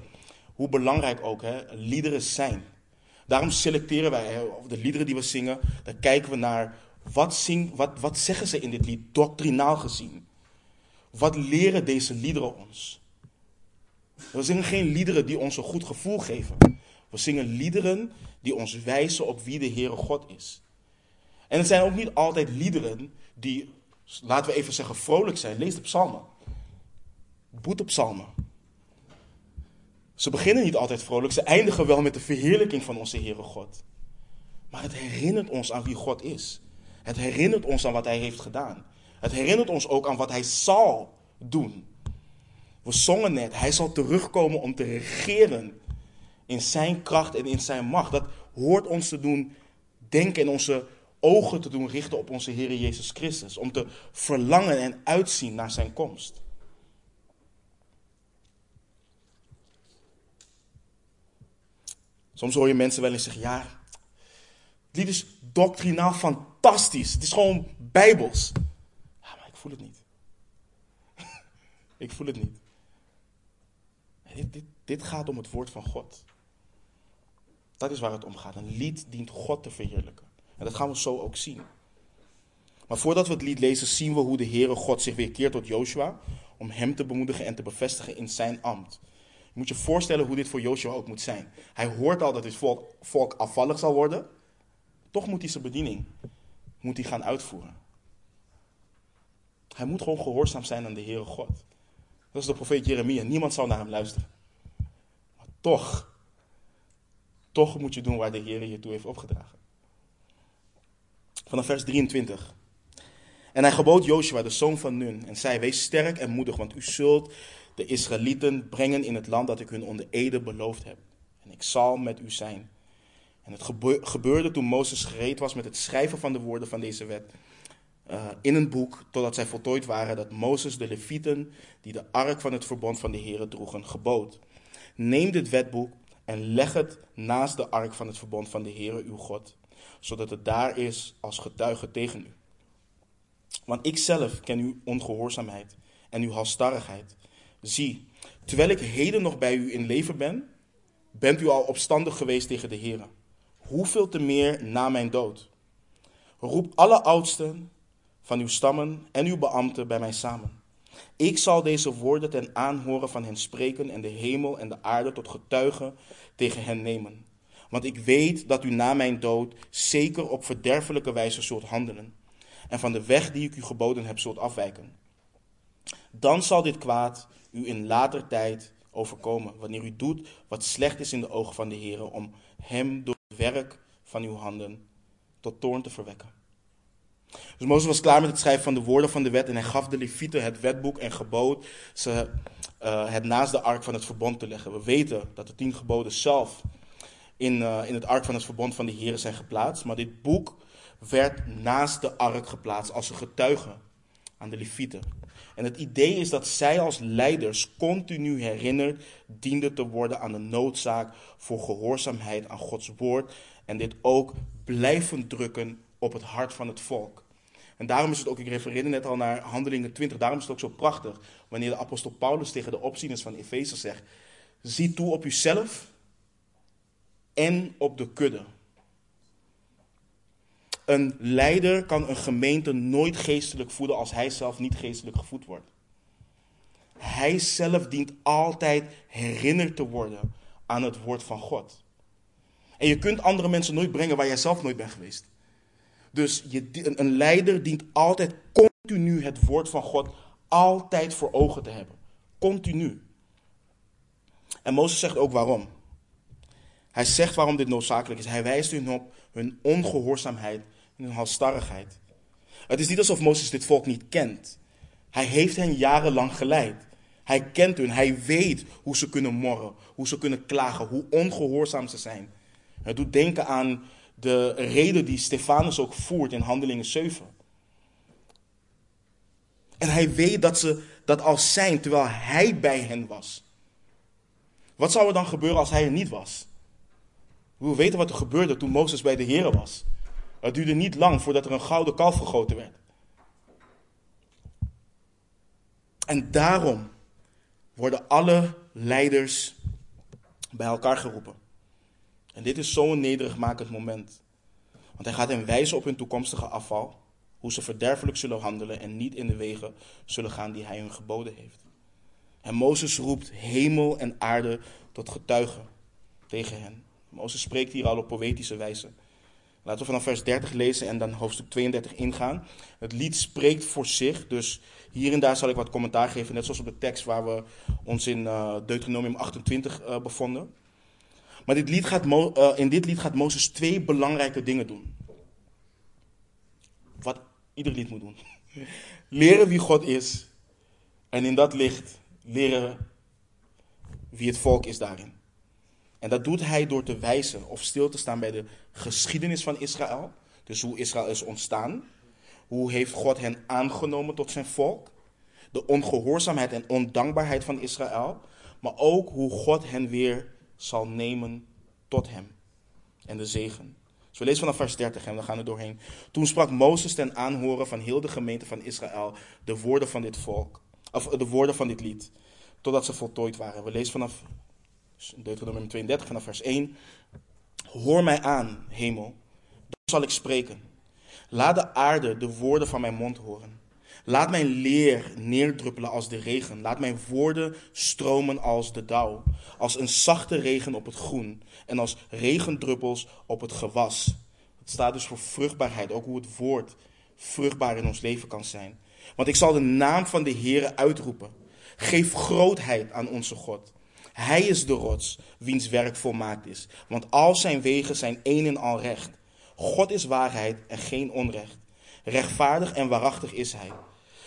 [SPEAKER 1] hoe belangrijk ook hè, liederen zijn. Daarom selecteren wij hè, de liederen die we zingen. Dan kijken we naar wat, zing, wat, wat zeggen ze in dit lied, doctrinaal gezien. Wat leren deze liederen ons? We zingen geen liederen die ons een goed gevoel geven. We zingen liederen die ons wijzen op wie de Heere God is. En het zijn ook niet altijd liederen die, laten we even zeggen, vrolijk zijn. Lees de psalmen. Boetepsalmen. Ze beginnen niet altijd vrolijk, ze eindigen wel met de verheerlijking van onze Heere God. Maar het herinnert ons aan wie God is. Het herinnert ons aan wat Hij heeft gedaan. Het herinnert ons ook aan wat Hij zal doen. We zongen net, Hij zal terugkomen om te regeren in Zijn kracht en in Zijn macht. Dat hoort ons te doen denken en onze ogen te doen richten op onze Heer Jezus Christus. Om te verlangen en uitzien naar Zijn komst. Soms hoor je mensen wel eens zeggen, ja, dit is doctrinaal fantastisch. Het is gewoon bijbels. Ja, maar ik voel het niet. ik voel het niet. Dit, dit, dit gaat om het woord van God. Dat is waar het om gaat. Een lied dient God te verheerlijken. En dat gaan we zo ook zien. Maar voordat we het lied lezen, zien we hoe de Heere God zich weer keert tot Joshua. Om hem te bemoedigen en te bevestigen in zijn ambt. Je moet je voorstellen hoe dit voor Joshua ook moet zijn. Hij hoort al dat dit volk, afvallig zal worden. Toch moet hij zijn bediening moet hij gaan uitvoeren. Hij moet gewoon gehoorzaam zijn aan de Heere God. Dat is de profeet Jeremia. Niemand zal naar hem luisteren. Maar toch, toch moet je doen waar de Heer je toe heeft opgedragen. Vanaf vers 23. En hij gebood Joshua, de zoon van Nun, en zei: Wees sterk en moedig, want u zult de Israëlieten brengen in het land dat ik hun onder ede beloofd heb. En ik zal met u zijn. En het gebeurde toen Mozes gereed was met het schrijven van de woorden van deze wet uh, in een boek, totdat zij voltooid waren, dat Mozes de Levieten, die de ark van het verbond van de Heeren droegen, gebood. Neem dit wetboek en leg het naast de ark van het verbond van de Heere uw God, zodat het daar is als getuige tegen u. Want ik zelf ken uw ongehoorzaamheid en uw halstarrigheid. Zie, terwijl ik heden nog bij u in leven ben, bent u al opstandig geweest tegen de Heere. Hoeveel te meer na mijn dood? Roep alle oudsten van uw stammen en uw beambten bij mij samen. Ik zal deze woorden ten aanhoren van hen spreken en de hemel en de aarde tot getuigen tegen hen nemen. Want ik weet dat u na mijn dood zeker op verderfelijke wijze zult handelen en van de weg die ik u geboden heb zult afwijken. Dan zal dit kwaad u in later tijd overkomen, wanneer u doet wat slecht is in de ogen van de Heer, om hem door het werk van uw handen tot toorn te verwekken. Dus Mozes was klaar met het schrijven van de woorden van de wet en hij gaf de Levieten het wetboek en gebood ze uh, het naast de ark van het verbond te leggen. We weten dat de tien geboden zelf in, uh, in het ark van het verbond van de Heer zijn geplaatst, maar dit boek werd naast de ark geplaatst als een getuige aan de Levieten. En het idee is dat zij als leiders continu herinnerd dienden te worden aan de noodzaak voor gehoorzaamheid aan Gods woord en dit ook blijven drukken op het hart van het volk. En daarom is het ook, ik refereerde net al naar Handelingen 20, daarom is het ook zo prachtig wanneer de apostel Paulus tegen de opzieners van Efeze zegt, zie toe op uzelf en op de kudde. Een leider kan een gemeente nooit geestelijk voeden als hij zelf niet geestelijk gevoed wordt. Hij zelf dient altijd herinnerd te worden aan het woord van God. En je kunt andere mensen nooit brengen waar jij zelf nooit bent geweest. Dus je, een leider dient altijd continu het woord van God altijd voor ogen te hebben. Continu. En Mozes zegt ook waarom. Hij zegt waarom dit noodzakelijk is. Hij wijst hun op hun ongehoorzaamheid en hun halstarrigheid. Het is niet alsof Mozes dit volk niet kent. Hij heeft hen jarenlang geleid. Hij kent hun. Hij weet hoe ze kunnen morren, hoe ze kunnen klagen, hoe ongehoorzaam ze zijn. Het doet denken aan de reden die Stefanus ook voert in Handelingen 7. En hij weet dat ze dat al zijn terwijl hij bij hen was. Wat zou er dan gebeuren als hij er niet was? We weten wat er gebeurde toen Mozes bij de Heer was. Het duurde niet lang voordat er een gouden kalf gegoten werd. En daarom worden alle leiders bij elkaar geroepen. En dit is zo'n nederigmakend moment. Want hij gaat hen wijzen op hun toekomstige afval, hoe ze verderfelijk zullen handelen en niet in de wegen zullen gaan die hij hun geboden heeft. En Mozes roept hemel en aarde tot getuigen tegen hen. Mozes spreekt hier al op poëtische wijze. Laten we vanaf vers 30 lezen en dan hoofdstuk 32 ingaan. Het lied spreekt voor zich, dus hier en daar zal ik wat commentaar geven, net zoals op de tekst waar we ons in uh, Deuteronomium 28 uh, bevonden. Maar dit lied gaat uh, in dit lied gaat Mozes twee belangrijke dingen doen. Wat ieder lied moet doen. Leren wie God is. En in dat licht leren wie het volk is daarin. En dat doet hij door te wijzen of stil te staan bij de geschiedenis van Israël. Dus hoe Israël is ontstaan. Hoe heeft God hen aangenomen tot zijn volk. De ongehoorzaamheid en ondankbaarheid van Israël. Maar ook hoe God hen weer zal nemen tot hem. En de zegen. Dus we lezen vanaf vers 30 en we gaan er doorheen. Toen sprak Mozes ten aanhoren van heel de gemeente van Israël de woorden van dit volk. Of de woorden van dit lied. Totdat ze voltooid waren. We lezen vanaf Deuteronomium 32, vanaf vers 1. Hoor mij aan, hemel, dan zal ik spreken. Laat de aarde de woorden van mijn mond horen. Laat mijn leer neerdruppelen als de regen. Laat mijn woorden stromen als de dauw. Als een zachte regen op het groen. En als regendruppels op het gewas. Het staat dus voor vruchtbaarheid. Ook hoe het woord vruchtbaar in ons leven kan zijn. Want ik zal de naam van de Heere uitroepen. Geef grootheid aan onze God. Hij is de rots, wiens werk volmaakt is. Want al zijn wegen zijn één en al recht. God is waarheid en geen onrecht. Rechtvaardig en waarachtig is hij.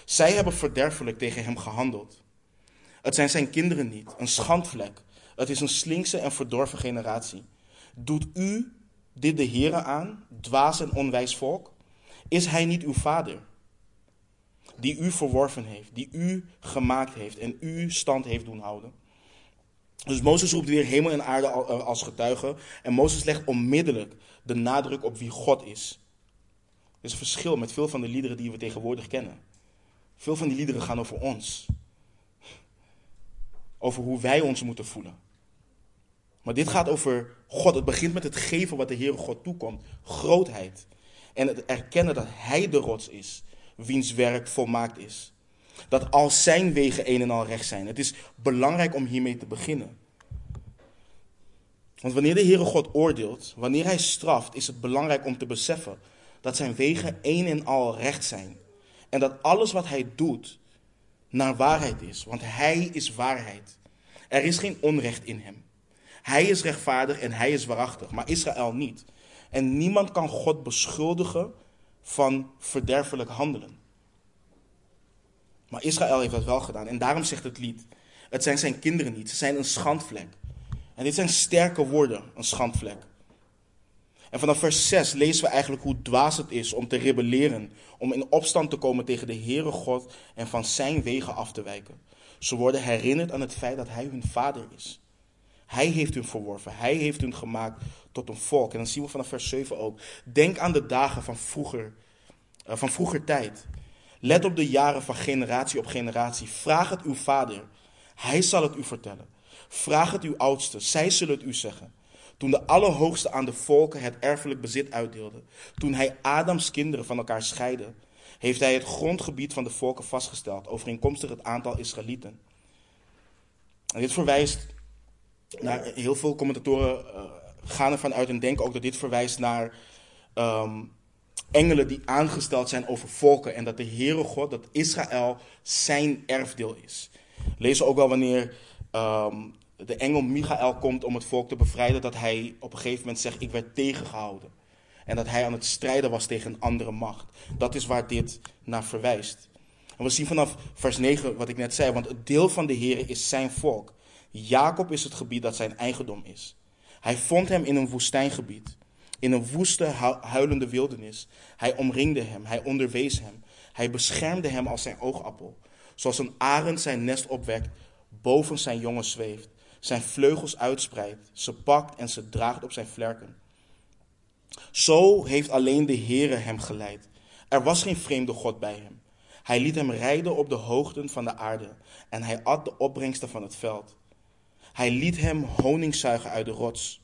[SPEAKER 1] Zij hebben verderfelijk tegen hem gehandeld. Het zijn zijn kinderen niet, een schandvlek. Het is een slinkse en verdorven generatie. Doet u dit de Heere aan, dwaas en onwijs volk? Is hij niet uw vader? Die u verworven heeft, die u gemaakt heeft en u stand heeft doen houden. Dus Mozes roept weer hemel en aarde eh, als getuige. En Mozes legt onmiddellijk de nadruk op wie God is. Er is een verschil met veel van de liederen die we tegenwoordig kennen. Veel van die liederen gaan over ons. Over hoe wij ons moeten voelen. Maar dit gaat over God. Het begint met het geven wat de Heere God toekomt. Grootheid. En het erkennen dat Hij de rots is, wiens werk volmaakt is. Dat al zijn wegen een en al recht zijn. Het is belangrijk om hiermee te beginnen. Want wanneer de Heere God oordeelt, wanneer Hij straft, is het belangrijk om te beseffen dat zijn wegen een en al recht zijn. En dat alles wat Hij doet naar waarheid is. Want Hij is waarheid. Er is geen onrecht in Hem. Hij is rechtvaardig en Hij is waarachtig, maar Israël niet. En niemand kan God beschuldigen van verderfelijk handelen. Maar Israël heeft dat wel gedaan. En daarom zegt het lied: Het zijn zijn kinderen niet, ze zijn een schandvlek. En dit zijn sterke woorden, een schandvlek. En vanaf vers 6 lezen we eigenlijk hoe dwaas het is om te rebelleren, om in opstand te komen tegen de Heere God en van zijn wegen af te wijken. Ze worden herinnerd aan het feit dat hij hun vader is. Hij heeft hun verworven. Hij heeft hun gemaakt tot een volk. En dan zien we vanaf vers 7 ook. Denk aan de dagen van vroeger, uh, van vroeger tijd. Let op de jaren van generatie op generatie. Vraag het uw vader. Hij zal het u vertellen. Vraag het uw oudste. Zij zullen het u zeggen. Toen de Allerhoogste aan de volken het erfelijk bezit uitdeelde. Toen hij Adams kinderen van elkaar scheidde. Heeft hij het grondgebied van de volken vastgesteld. Overeenkomstig het aantal Israëlieten. En dit verwijst naar, heel veel commentatoren uh, gaan ervan uit en denken ook dat dit verwijst naar um, engelen die aangesteld zijn over volken. En dat de Heere God, dat Israël zijn erfdeel is. Lees ook wel wanneer um, de engel Michael komt om het volk te bevrijden, dat hij op een gegeven moment zegt: Ik werd tegengehouden. En dat hij aan het strijden was tegen een andere macht. Dat is waar dit naar verwijst. En we zien vanaf vers 9 wat ik net zei, want het deel van de Heer is zijn volk. Jacob is het gebied dat zijn eigendom is. Hij vond hem in een woestijngebied, in een woeste, huilende wildernis. Hij omringde hem, hij onderwees hem, hij beschermde hem als zijn oogappel. Zoals een arend zijn nest opwekt, boven zijn jongen zweeft, zijn vleugels uitspreidt, ze pakt en ze draagt op zijn vlerken. Zo heeft alleen de Heere hem geleid. Er was geen vreemde God bij hem. Hij liet hem rijden op de hoogten van de aarde en hij at de opbrengsten van het veld. Hij liet hem honing zuigen uit de rots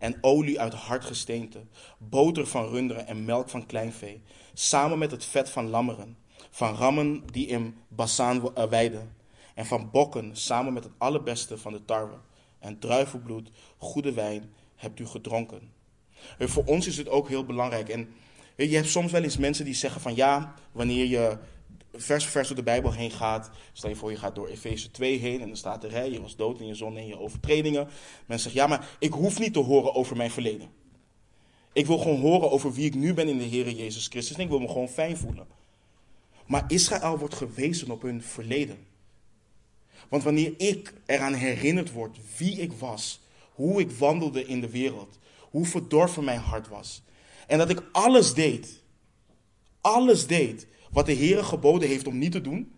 [SPEAKER 1] en olie uit hard gesteente, boter van runderen en melk van kleinvee, samen met het vet van lammeren, van rammen die in Bassaan eh, weiden, en van bokken samen met het allerbeste van de tarwe. En druivenbloed, goede wijn hebt u gedronken. En voor ons is het ook heel belangrijk. En je hebt soms wel eens mensen die zeggen van ja, wanneer je vers voor vers door de Bijbel heen gaat. Stel je voor, je gaat door Efeze 2 heen en dan staat er, je was dood in je zonde en je overtredingen. Mensen zeggen, ja, maar ik hoef niet te horen over mijn verleden. Ik wil gewoon horen over wie ik nu ben in de Heer Jezus Christus en ik wil me gewoon fijn voelen. Maar Israël wordt gewezen op hun verleden. Want wanneer ik eraan herinnerd word wie ik was, hoe ik wandelde in de wereld, hoe verdorven mijn hart was, en dat ik alles deed, alles deed wat de Heer geboden heeft om niet te doen,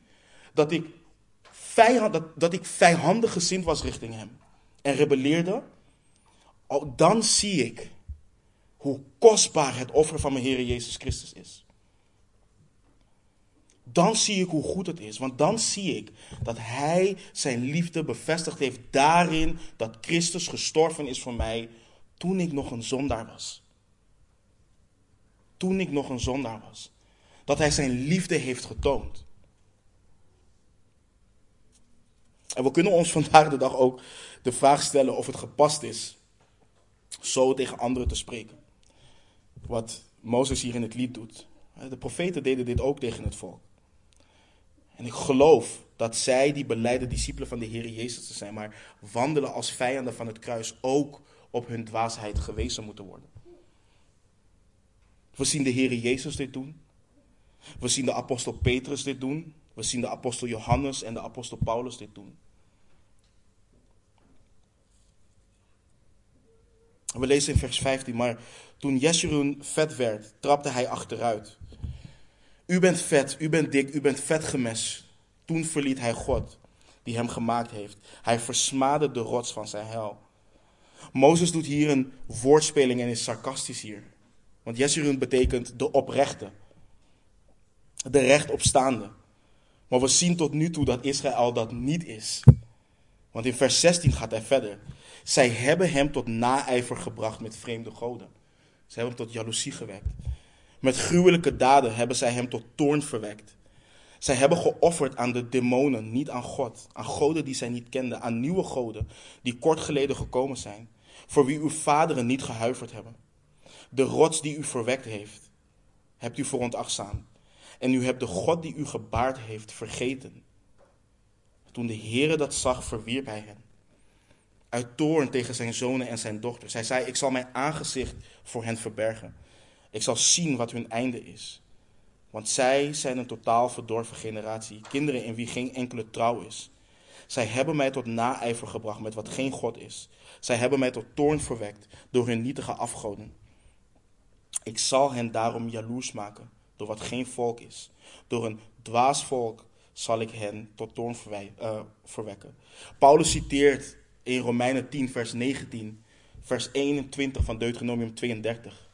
[SPEAKER 1] dat ik, vijand, dat, ik vijandig gezind was richting Hem en rebelleerde, dan zie ik hoe kostbaar het offer van mijn Heer Jezus Christus is. Dan zie ik hoe goed het is, want dan zie ik dat Hij zijn liefde bevestigd heeft daarin dat Christus gestorven is voor mij toen ik nog een zondaar was. Toen ik nog een zondaar was dat hij zijn liefde heeft getoond. En we kunnen ons vandaag de dag ook de vraag stellen of het gepast is zo tegen anderen te spreken. Wat Mozes hier in het lied doet. De profeten deden dit ook tegen het volk. En ik geloof dat zij, die beleiden discipelen van de Heer Jezus te zijn, maar wandelen als vijanden van het kruis, ook op hun dwaasheid gewezen moeten worden. We zien de Heer Jezus dit doen. We zien de apostel Petrus dit doen. We zien de apostel Johannes en de apostel Paulus dit doen. We lezen in vers 15, maar toen Jeshurun vet werd, trapte hij achteruit. U bent vet, u bent dik, u bent vet gemes. Toen verliet hij God, die hem gemaakt heeft. Hij versmaadde de rots van zijn hel. Mozes doet hier een woordspeling en is sarcastisch hier. Want Jeshurun betekent de oprechte, de rechtopstaande. Maar we zien tot nu toe dat Israël dat niet is. Want in vers 16 gaat hij verder. Zij hebben hem tot naijver gebracht met vreemde goden. Ze hebben hem tot jaloezie gewekt. Met gruwelijke daden hebben zij hem tot toorn verwekt. Zij hebben geofferd aan de demonen, niet aan God. Aan goden die zij niet kenden, aan nieuwe goden die kort geleden gekomen zijn. Voor wie uw vaderen niet gehuiverd hebben. De rots die u verwekt heeft, hebt u veronachtzaamd. En u hebt de God die u gebaard heeft vergeten. Toen de Heere dat zag, verwierp hij hen. Uit toorn tegen zijn zonen en zijn dochters. Hij zei, ik zal mijn aangezicht voor hen verbergen. Ik zal zien wat hun einde is. Want zij zijn een totaal verdorven generatie, kinderen in wie geen enkele trouw is. Zij hebben mij tot naijver gebracht met wat geen God is. Zij hebben mij tot toorn verwekt door hun nietige afgoden. Ik zal hen daarom jaloers maken door wat geen volk is. Door een dwaas volk zal ik hen tot toorn uh, verwekken. Paulus citeert in Romeinen 10, vers 19, vers 21 van Deuteronomium 32.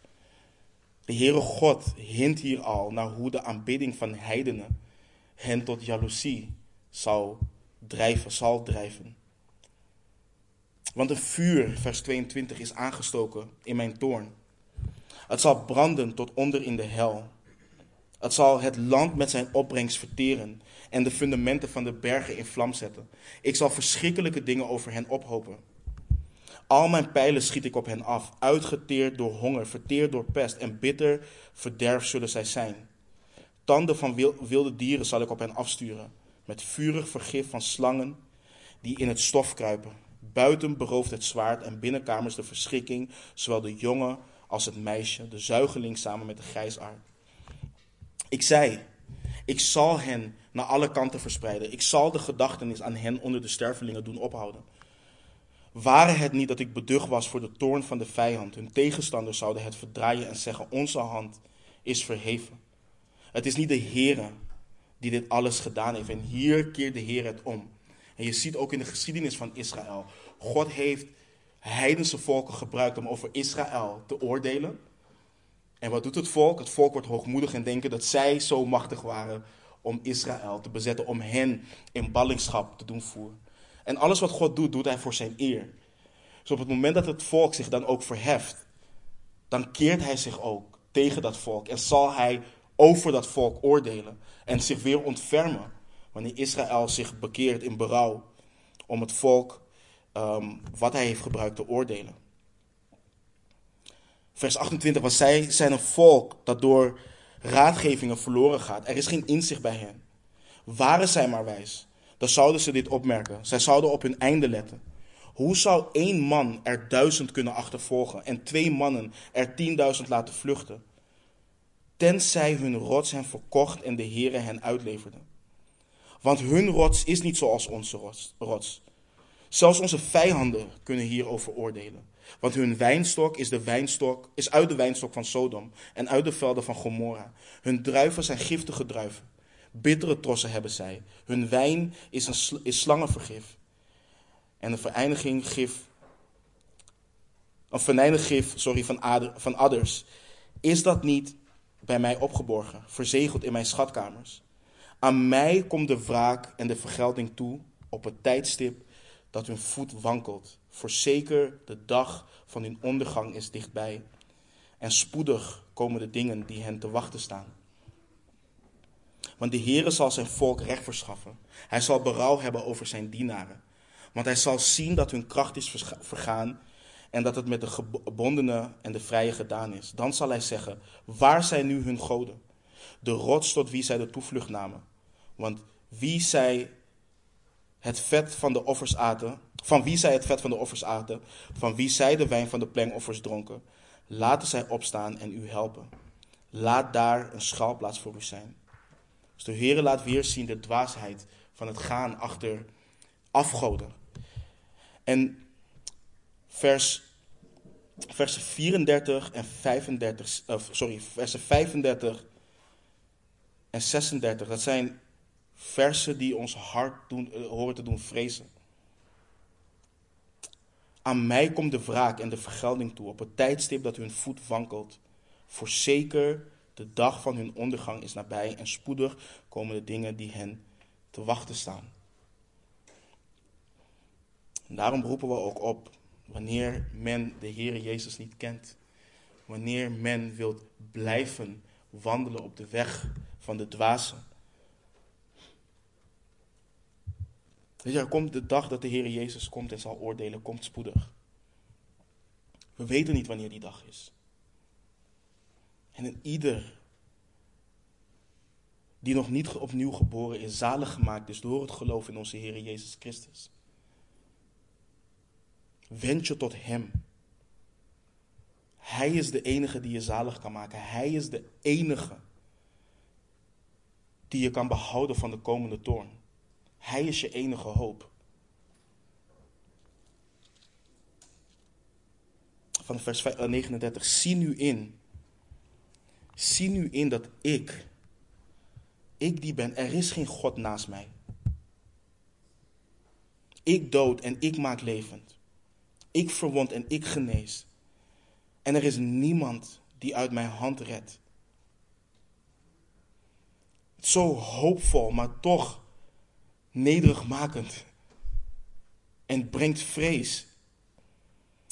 [SPEAKER 1] De Heere God hint hier al naar hoe de aanbidding van heidenen hen tot jaloezie zal drijven, zal drijven. Want een vuur, vers 22, is aangestoken in mijn toorn. Het zal branden tot onder in de hel. Het zal het land met zijn opbrengst verteren en de fundamenten van de bergen in vlam zetten. Ik zal verschrikkelijke dingen over hen ophopen. Al mijn pijlen schiet ik op hen af, uitgeteerd door honger, verteerd door pest en bitter verderf zullen zij zijn. Tanden van wilde dieren zal ik op hen afsturen, met vurig vergif van slangen die in het stof kruipen. Buiten berooft het zwaard en binnenkamers de verschrikking, zowel de jongen als het meisje, de zuigeling samen met de grijsaard. Ik zei, ik zal hen naar alle kanten verspreiden. Ik zal de gedachtenis aan hen onder de stervelingen doen ophouden. Ware het niet dat ik beducht was voor de toorn van de vijand, hun tegenstanders zouden het verdraaien en zeggen: Onze hand is verheven. Het is niet de Heer die dit alles gedaan heeft. En hier keert de Heer het om. En je ziet ook in de geschiedenis van Israël: God heeft heidense volken gebruikt om over Israël te oordelen. En wat doet het volk? Het volk wordt hoogmoedig en denken dat zij zo machtig waren om Israël te bezetten, om hen in ballingschap te doen voeren. En alles wat God doet, doet hij voor zijn eer. Dus op het moment dat het volk zich dan ook verheft, dan keert hij zich ook tegen dat volk en zal hij over dat volk oordelen en zich weer ontfermen wanneer Israël zich bekeert in berouw om het volk um, wat hij heeft gebruikt te oordelen. Vers 28, was zij zijn een volk dat door raadgevingen verloren gaat. Er is geen inzicht bij hen. Waren zij maar wijs, dan zouden ze dit opmerken. Zij zouden op hun einde letten. Hoe zou één man er duizend kunnen achtervolgen en twee mannen er tienduizend laten vluchten? Tenzij hun rots hen verkocht en de Heere hen uitleverde. Want hun rots is niet zoals onze rots. Zelfs onze vijanden kunnen hierover oordelen. Want hun wijnstok is, de wijnstok, is uit de wijnstok van Sodom en uit de velden van Gomorra. Hun druiven zijn giftige druiven. Bittere trossen hebben zij. Hun wijn is, een, is slangenvergif. En een vereiniging gif, een venijnig gif sorry, van, ader, van adders. Is dat niet bij mij opgeborgen, verzegeld in mijn schatkamers? Aan mij komt de wraak en de vergelding toe op het tijdstip dat hun voet wankelt. Voorzeker, de dag van hun ondergang is dichtbij. En spoedig komen de dingen die hen te wachten staan. Want de Heere zal zijn volk recht verschaffen. Hij zal berouw hebben over zijn dienaren. Want hij zal zien dat hun kracht is vergaan en dat het met de gebondenen en de vrije gedaan is. Dan zal hij zeggen, waar zijn nu hun goden? De rots tot wie zij de toevlucht namen. Want wie zij het vet van de offers aten, van wie zij het vet van de offers aten, van wie zij de wijn van de plengoffers dronken, laten zij opstaan en u helpen. Laat daar een schuilplaats voor u zijn. Dus de Heer laat weer zien de dwaasheid van het gaan achter afgoden. En vers, versen 34 en 35, of sorry, versen 35 en 36, dat zijn versen die ons hart doen, uh, horen te doen vrezen. Aan mij komt de wraak en de vergelding toe op het tijdstip dat hun voet wankelt. Voorzeker, de dag van hun ondergang is nabij en spoedig komen de dingen die hen te wachten staan. Daarom roepen we ook op, wanneer men de Heer Jezus niet kent, wanneer men wil blijven wandelen op de weg van de dwazen. Er komt de dag dat de Heer Jezus komt en zal oordelen, komt spoedig. We weten niet wanneer die dag is. En ieder die nog niet opnieuw geboren is, zalig gemaakt is door het geloof in onze Heer Jezus Christus. Wend je tot Hem. Hij is de enige die je zalig kan maken. Hij is de enige die je kan behouden van de komende toorn. Hij is je enige hoop. Van vers 39. Zie nu in. Zie nu in dat ik, ik die ben, er is geen God naast mij. Ik dood en ik maak levend. Ik verwond en ik genees. En er is niemand die uit mijn hand redt. Zo hoopvol, maar toch nederigmakend. En brengt vrees.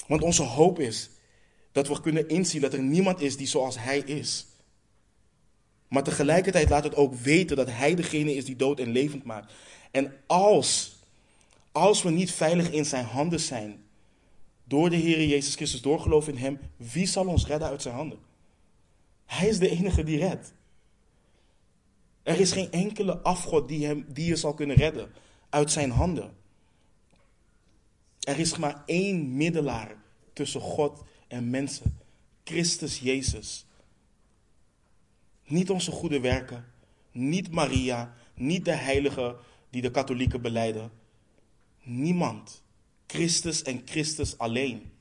[SPEAKER 1] Want onze hoop is dat we kunnen inzien dat er niemand is die zoals Hij is. Maar tegelijkertijd laat het ook weten dat Hij degene is die dood en levend maakt. En als, als we niet veilig in Zijn handen zijn, door de Heer Jezus Christus, door geloof in Hem, wie zal ons redden uit Zijn handen? Hij is de enige die redt. Er is geen enkele afgod die, hem, die je zal kunnen redden uit zijn handen. Er is maar één middelaar tussen God en mensen. Christus Jezus. Niet onze goede werken, niet Maria, niet de heiligen die de katholieken beleiden. Niemand. Christus en Christus alleen.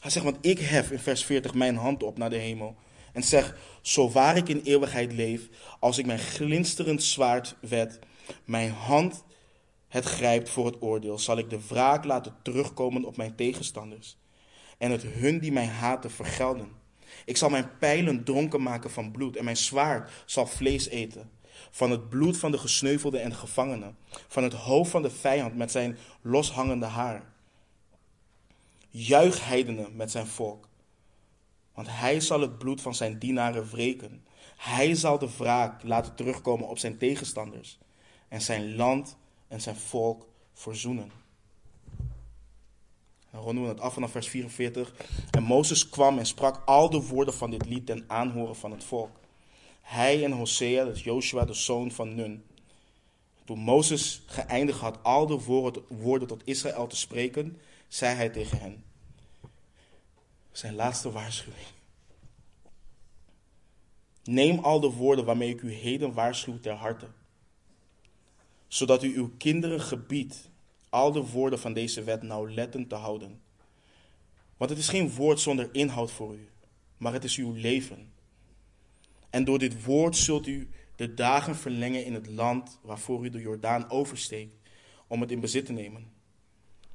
[SPEAKER 1] Hij zegt, want ik hef in vers 40 mijn hand op naar de hemel en zeg, zo waar ik in eeuwigheid leef, als ik mijn glinsterend zwaard wet, mijn hand het grijpt voor het oordeel, zal ik de wraak laten terugkomen op mijn tegenstanders en het hun die mij haten vergelden. Ik zal mijn pijlen dronken maken van bloed en mijn zwaard zal vlees eten. Van het bloed van de gesneuvelden en gevangenen, van het hoofd van de vijand met zijn loshangende haar. Juich heidenen met zijn volk want hij zal het bloed van zijn dienaren wreken. Hij zal de wraak laten terugkomen op zijn tegenstanders. En zijn land en zijn volk verzoenen. Dan ronden we het af vanaf vers 44. En Mozes kwam en sprak al de woorden van dit lied ten aanhoren van het volk. Hij en Hosea, dat is Joshua, de zoon van Nun. Toen Mozes geëindigd had al de woorden tot Israël te spreken, zei hij tegen hen: zijn laatste waarschuwing. Neem al de woorden waarmee ik u heden waarschuw ter harte, zodat u uw kinderen gebiedt al de woorden van deze wet nauwlettend te houden. Want het is geen woord zonder inhoud voor u, maar het is uw leven. En door dit woord zult u de dagen verlengen in het land waarvoor u de Jordaan oversteekt, om het in bezit te nemen.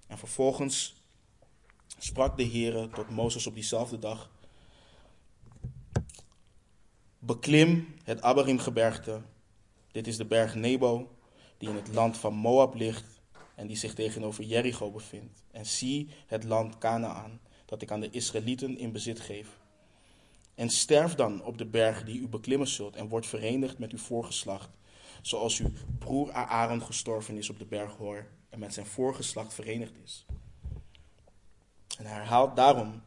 [SPEAKER 1] En vervolgens sprak de Heere tot Mozes op diezelfde dag. Beklim het Abarim-gebergte. Dit is de berg Nebo, die in het land van Moab ligt en die zich tegenover Jericho bevindt. En zie het land Canaan, dat ik aan de Israëlieten in bezit geef. En sterf dan op de berg die u beklimmen zult en word verenigd met uw voorgeslacht, zoals uw broer Aaron gestorven is op de berg Hoor en met zijn voorgeslacht verenigd is. En hij herhaalt daarom,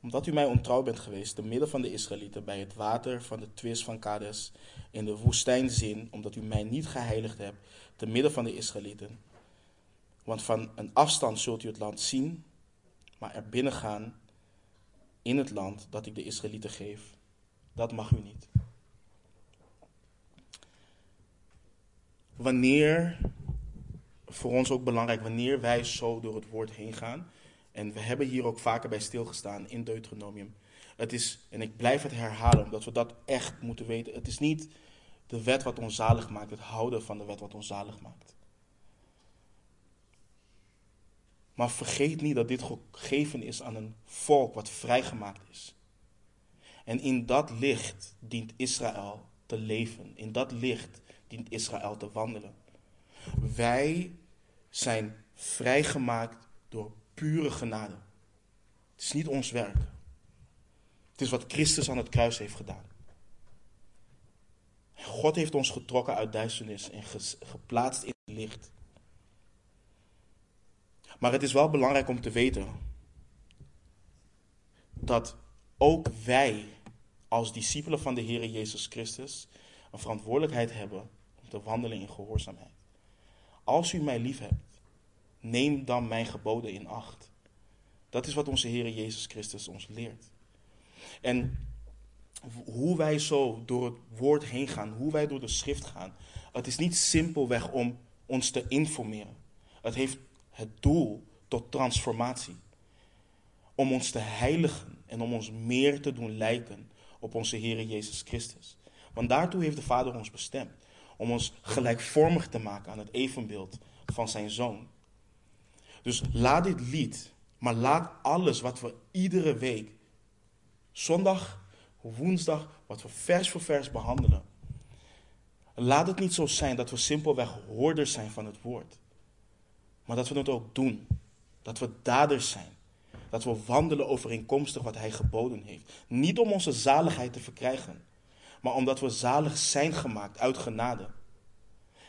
[SPEAKER 1] omdat u mij ontrouw bent geweest, te midden van de Israëlieten, bij het water van de twist van Kades, in de woestijn zin, omdat u mij niet geheiligd hebt, te midden van de Israëlieten. Want van een afstand zult u het land zien, maar er binnen gaan in het land dat ik de Israëlieten geef. Dat mag u niet. Wanneer, voor ons ook belangrijk, wanneer wij zo door het woord heen gaan, en we hebben hier ook vaker bij stilgestaan in Deuteronomium. Het is, en ik blijf het herhalen, omdat we dat echt moeten weten. Het is niet de wet wat ons zalig maakt, het houden van de wet wat ons zalig maakt. Maar vergeet niet dat dit gegeven is aan een volk wat vrijgemaakt is. En in dat licht dient Israël te leven. In dat licht dient Israël te wandelen. Wij zijn vrijgemaakt pure genade. Het is niet ons werk. Het is wat Christus aan het kruis heeft gedaan. God heeft ons getrokken uit duisternis en geplaatst in het licht. Maar het is wel belangrijk om te weten dat ook wij als discipelen van de Heer Jezus Christus een verantwoordelijkheid hebben om te wandelen in gehoorzaamheid. Als u mij lief hebt, neem dan mijn geboden in acht. Dat is wat onze Heer Jezus Christus ons leert. En hoe wij zo door het woord heen gaan, hoe wij door de schrift gaan, het is niet simpelweg om ons te informeren. Het heeft het doel tot transformatie. Om ons te heiligen en om ons meer te doen lijken op onze Heer Jezus Christus. Want daartoe heeft de Vader ons bestemd. Om ons gelijkvormig te maken aan het evenbeeld van zijn Zoon. Dus laat dit lied, maar laat alles wat we iedere week, zondag, woensdag, wat we vers voor vers behandelen. Laat het niet zo zijn dat we simpelweg hoorders zijn van het woord. Maar dat we het ook doen. Dat we daders zijn. Dat we wandelen overeenkomstig wat Hij geboden heeft. Niet om onze zaligheid te verkrijgen, maar omdat we zalig zijn gemaakt uit genade.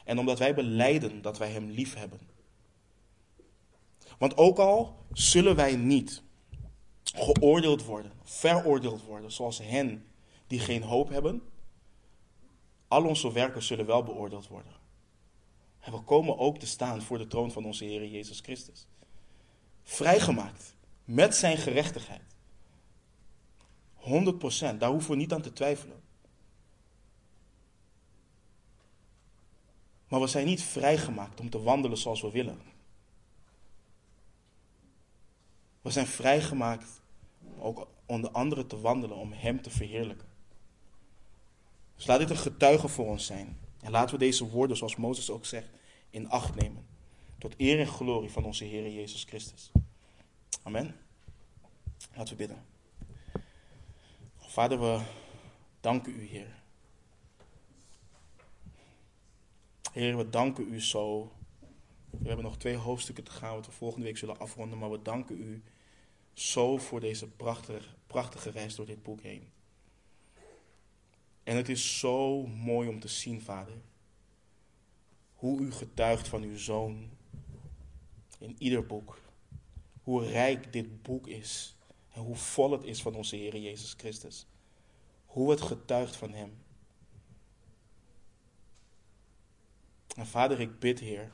[SPEAKER 1] En omdat wij beleiden dat wij Hem lief hebben. Want ook al zullen wij niet geoordeeld worden, veroordeeld worden, zoals hen die geen hoop hebben, al onze werken zullen wel beoordeeld worden. En we komen ook te staan voor de troon van onze Heer Jezus Christus. Vrijgemaakt met zijn gerechtigheid. 100%, daar hoeven we niet aan te twijfelen. Maar we zijn niet vrijgemaakt om te wandelen zoals we willen. We zijn vrijgemaakt om ook onder anderen te wandelen om Hem te verheerlijken. Dus laat dit een getuige voor ons zijn. En laten we deze woorden, zoals Mozes ook zegt, in acht nemen. Tot eer en glorie van onze Heer Jezus Christus. Amen. Laten we bidden. Vader, we danken u, Heer. Heer, we danken u zo. We hebben nog twee hoofdstukken te gaan, wat we volgende week zullen afronden. Maar we danken u zo voor deze prachtige, prachtige reis door dit boek heen. En het is zo mooi om te zien, Vader, hoe u getuigt van uw zoon in ieder boek. Hoe rijk dit boek is en hoe vol het is van onze Heer Jezus Christus. Hoe het getuigt van Hem. En Vader, ik bid, Heer,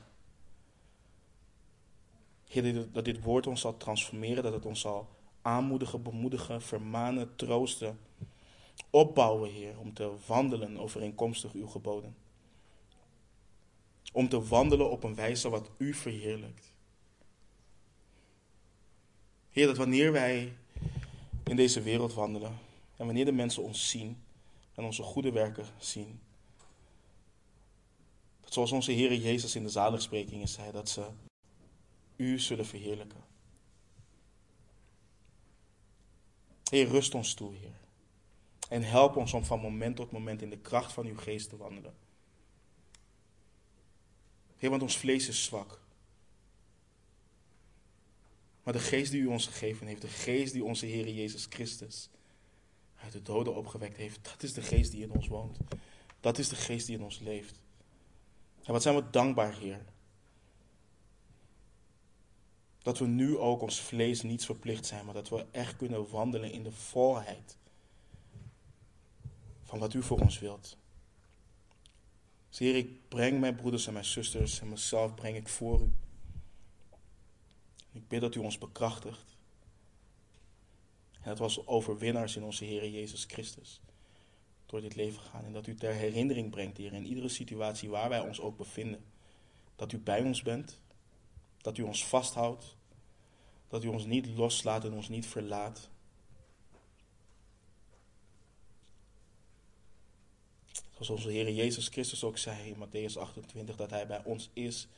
[SPEAKER 1] Heer, dat dit woord ons zal transformeren, dat het ons zal aanmoedigen, bemoedigen, vermanen, troosten, opbouwen, Heer, om te wandelen overeenkomstig uw geboden. Om te wandelen op een wijze wat u verheerlijkt. Heer, dat wanneer wij in deze wereld wandelen en wanneer de mensen ons zien en onze goede werken zien, dat zoals onze Heer Jezus in de zaligsprekingen zei, dat ze u zullen verheerlijken. Heer, rust ons toe, Heer. En help ons om van moment tot moment in de kracht van uw geest te wandelen. Heer, want ons vlees is zwak. Maar de geest die u ons gegeven heeft, de geest die onze Heer Jezus Christus uit de doden opgewekt heeft, dat is de geest die in ons woont. Dat is de geest die in ons leeft. En wat zijn we dankbaar, Heer. Dat we nu ook ons vlees niets verplicht zijn, maar dat we echt kunnen wandelen in de volheid van wat u voor ons wilt. Dus Heer, ik breng mijn broeders en mijn zusters en mezelf breng ik voor u. Ik bid dat u ons bekrachtigt. En dat was overwinnaars in onze Heer Jezus Christus. door dit leven gaan. En dat u ter herinnering brengt, Heer, in iedere situatie waar wij ons ook bevinden. Dat u bij ons bent, dat u ons vasthoudt, dat u ons niet loslaat en ons niet verlaat. Zoals onze Heer Jezus Christus ook zei in Matthäus 28, dat Hij bij ons is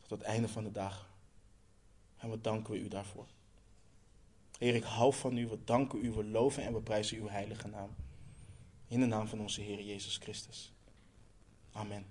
[SPEAKER 1] tot het einde van de dag. En we danken we u daarvoor. Heer, ik hou van u, we danken u, we loven en we prijzen uw heilige naam. In de naam van onze Heer Jezus Christus. Amen.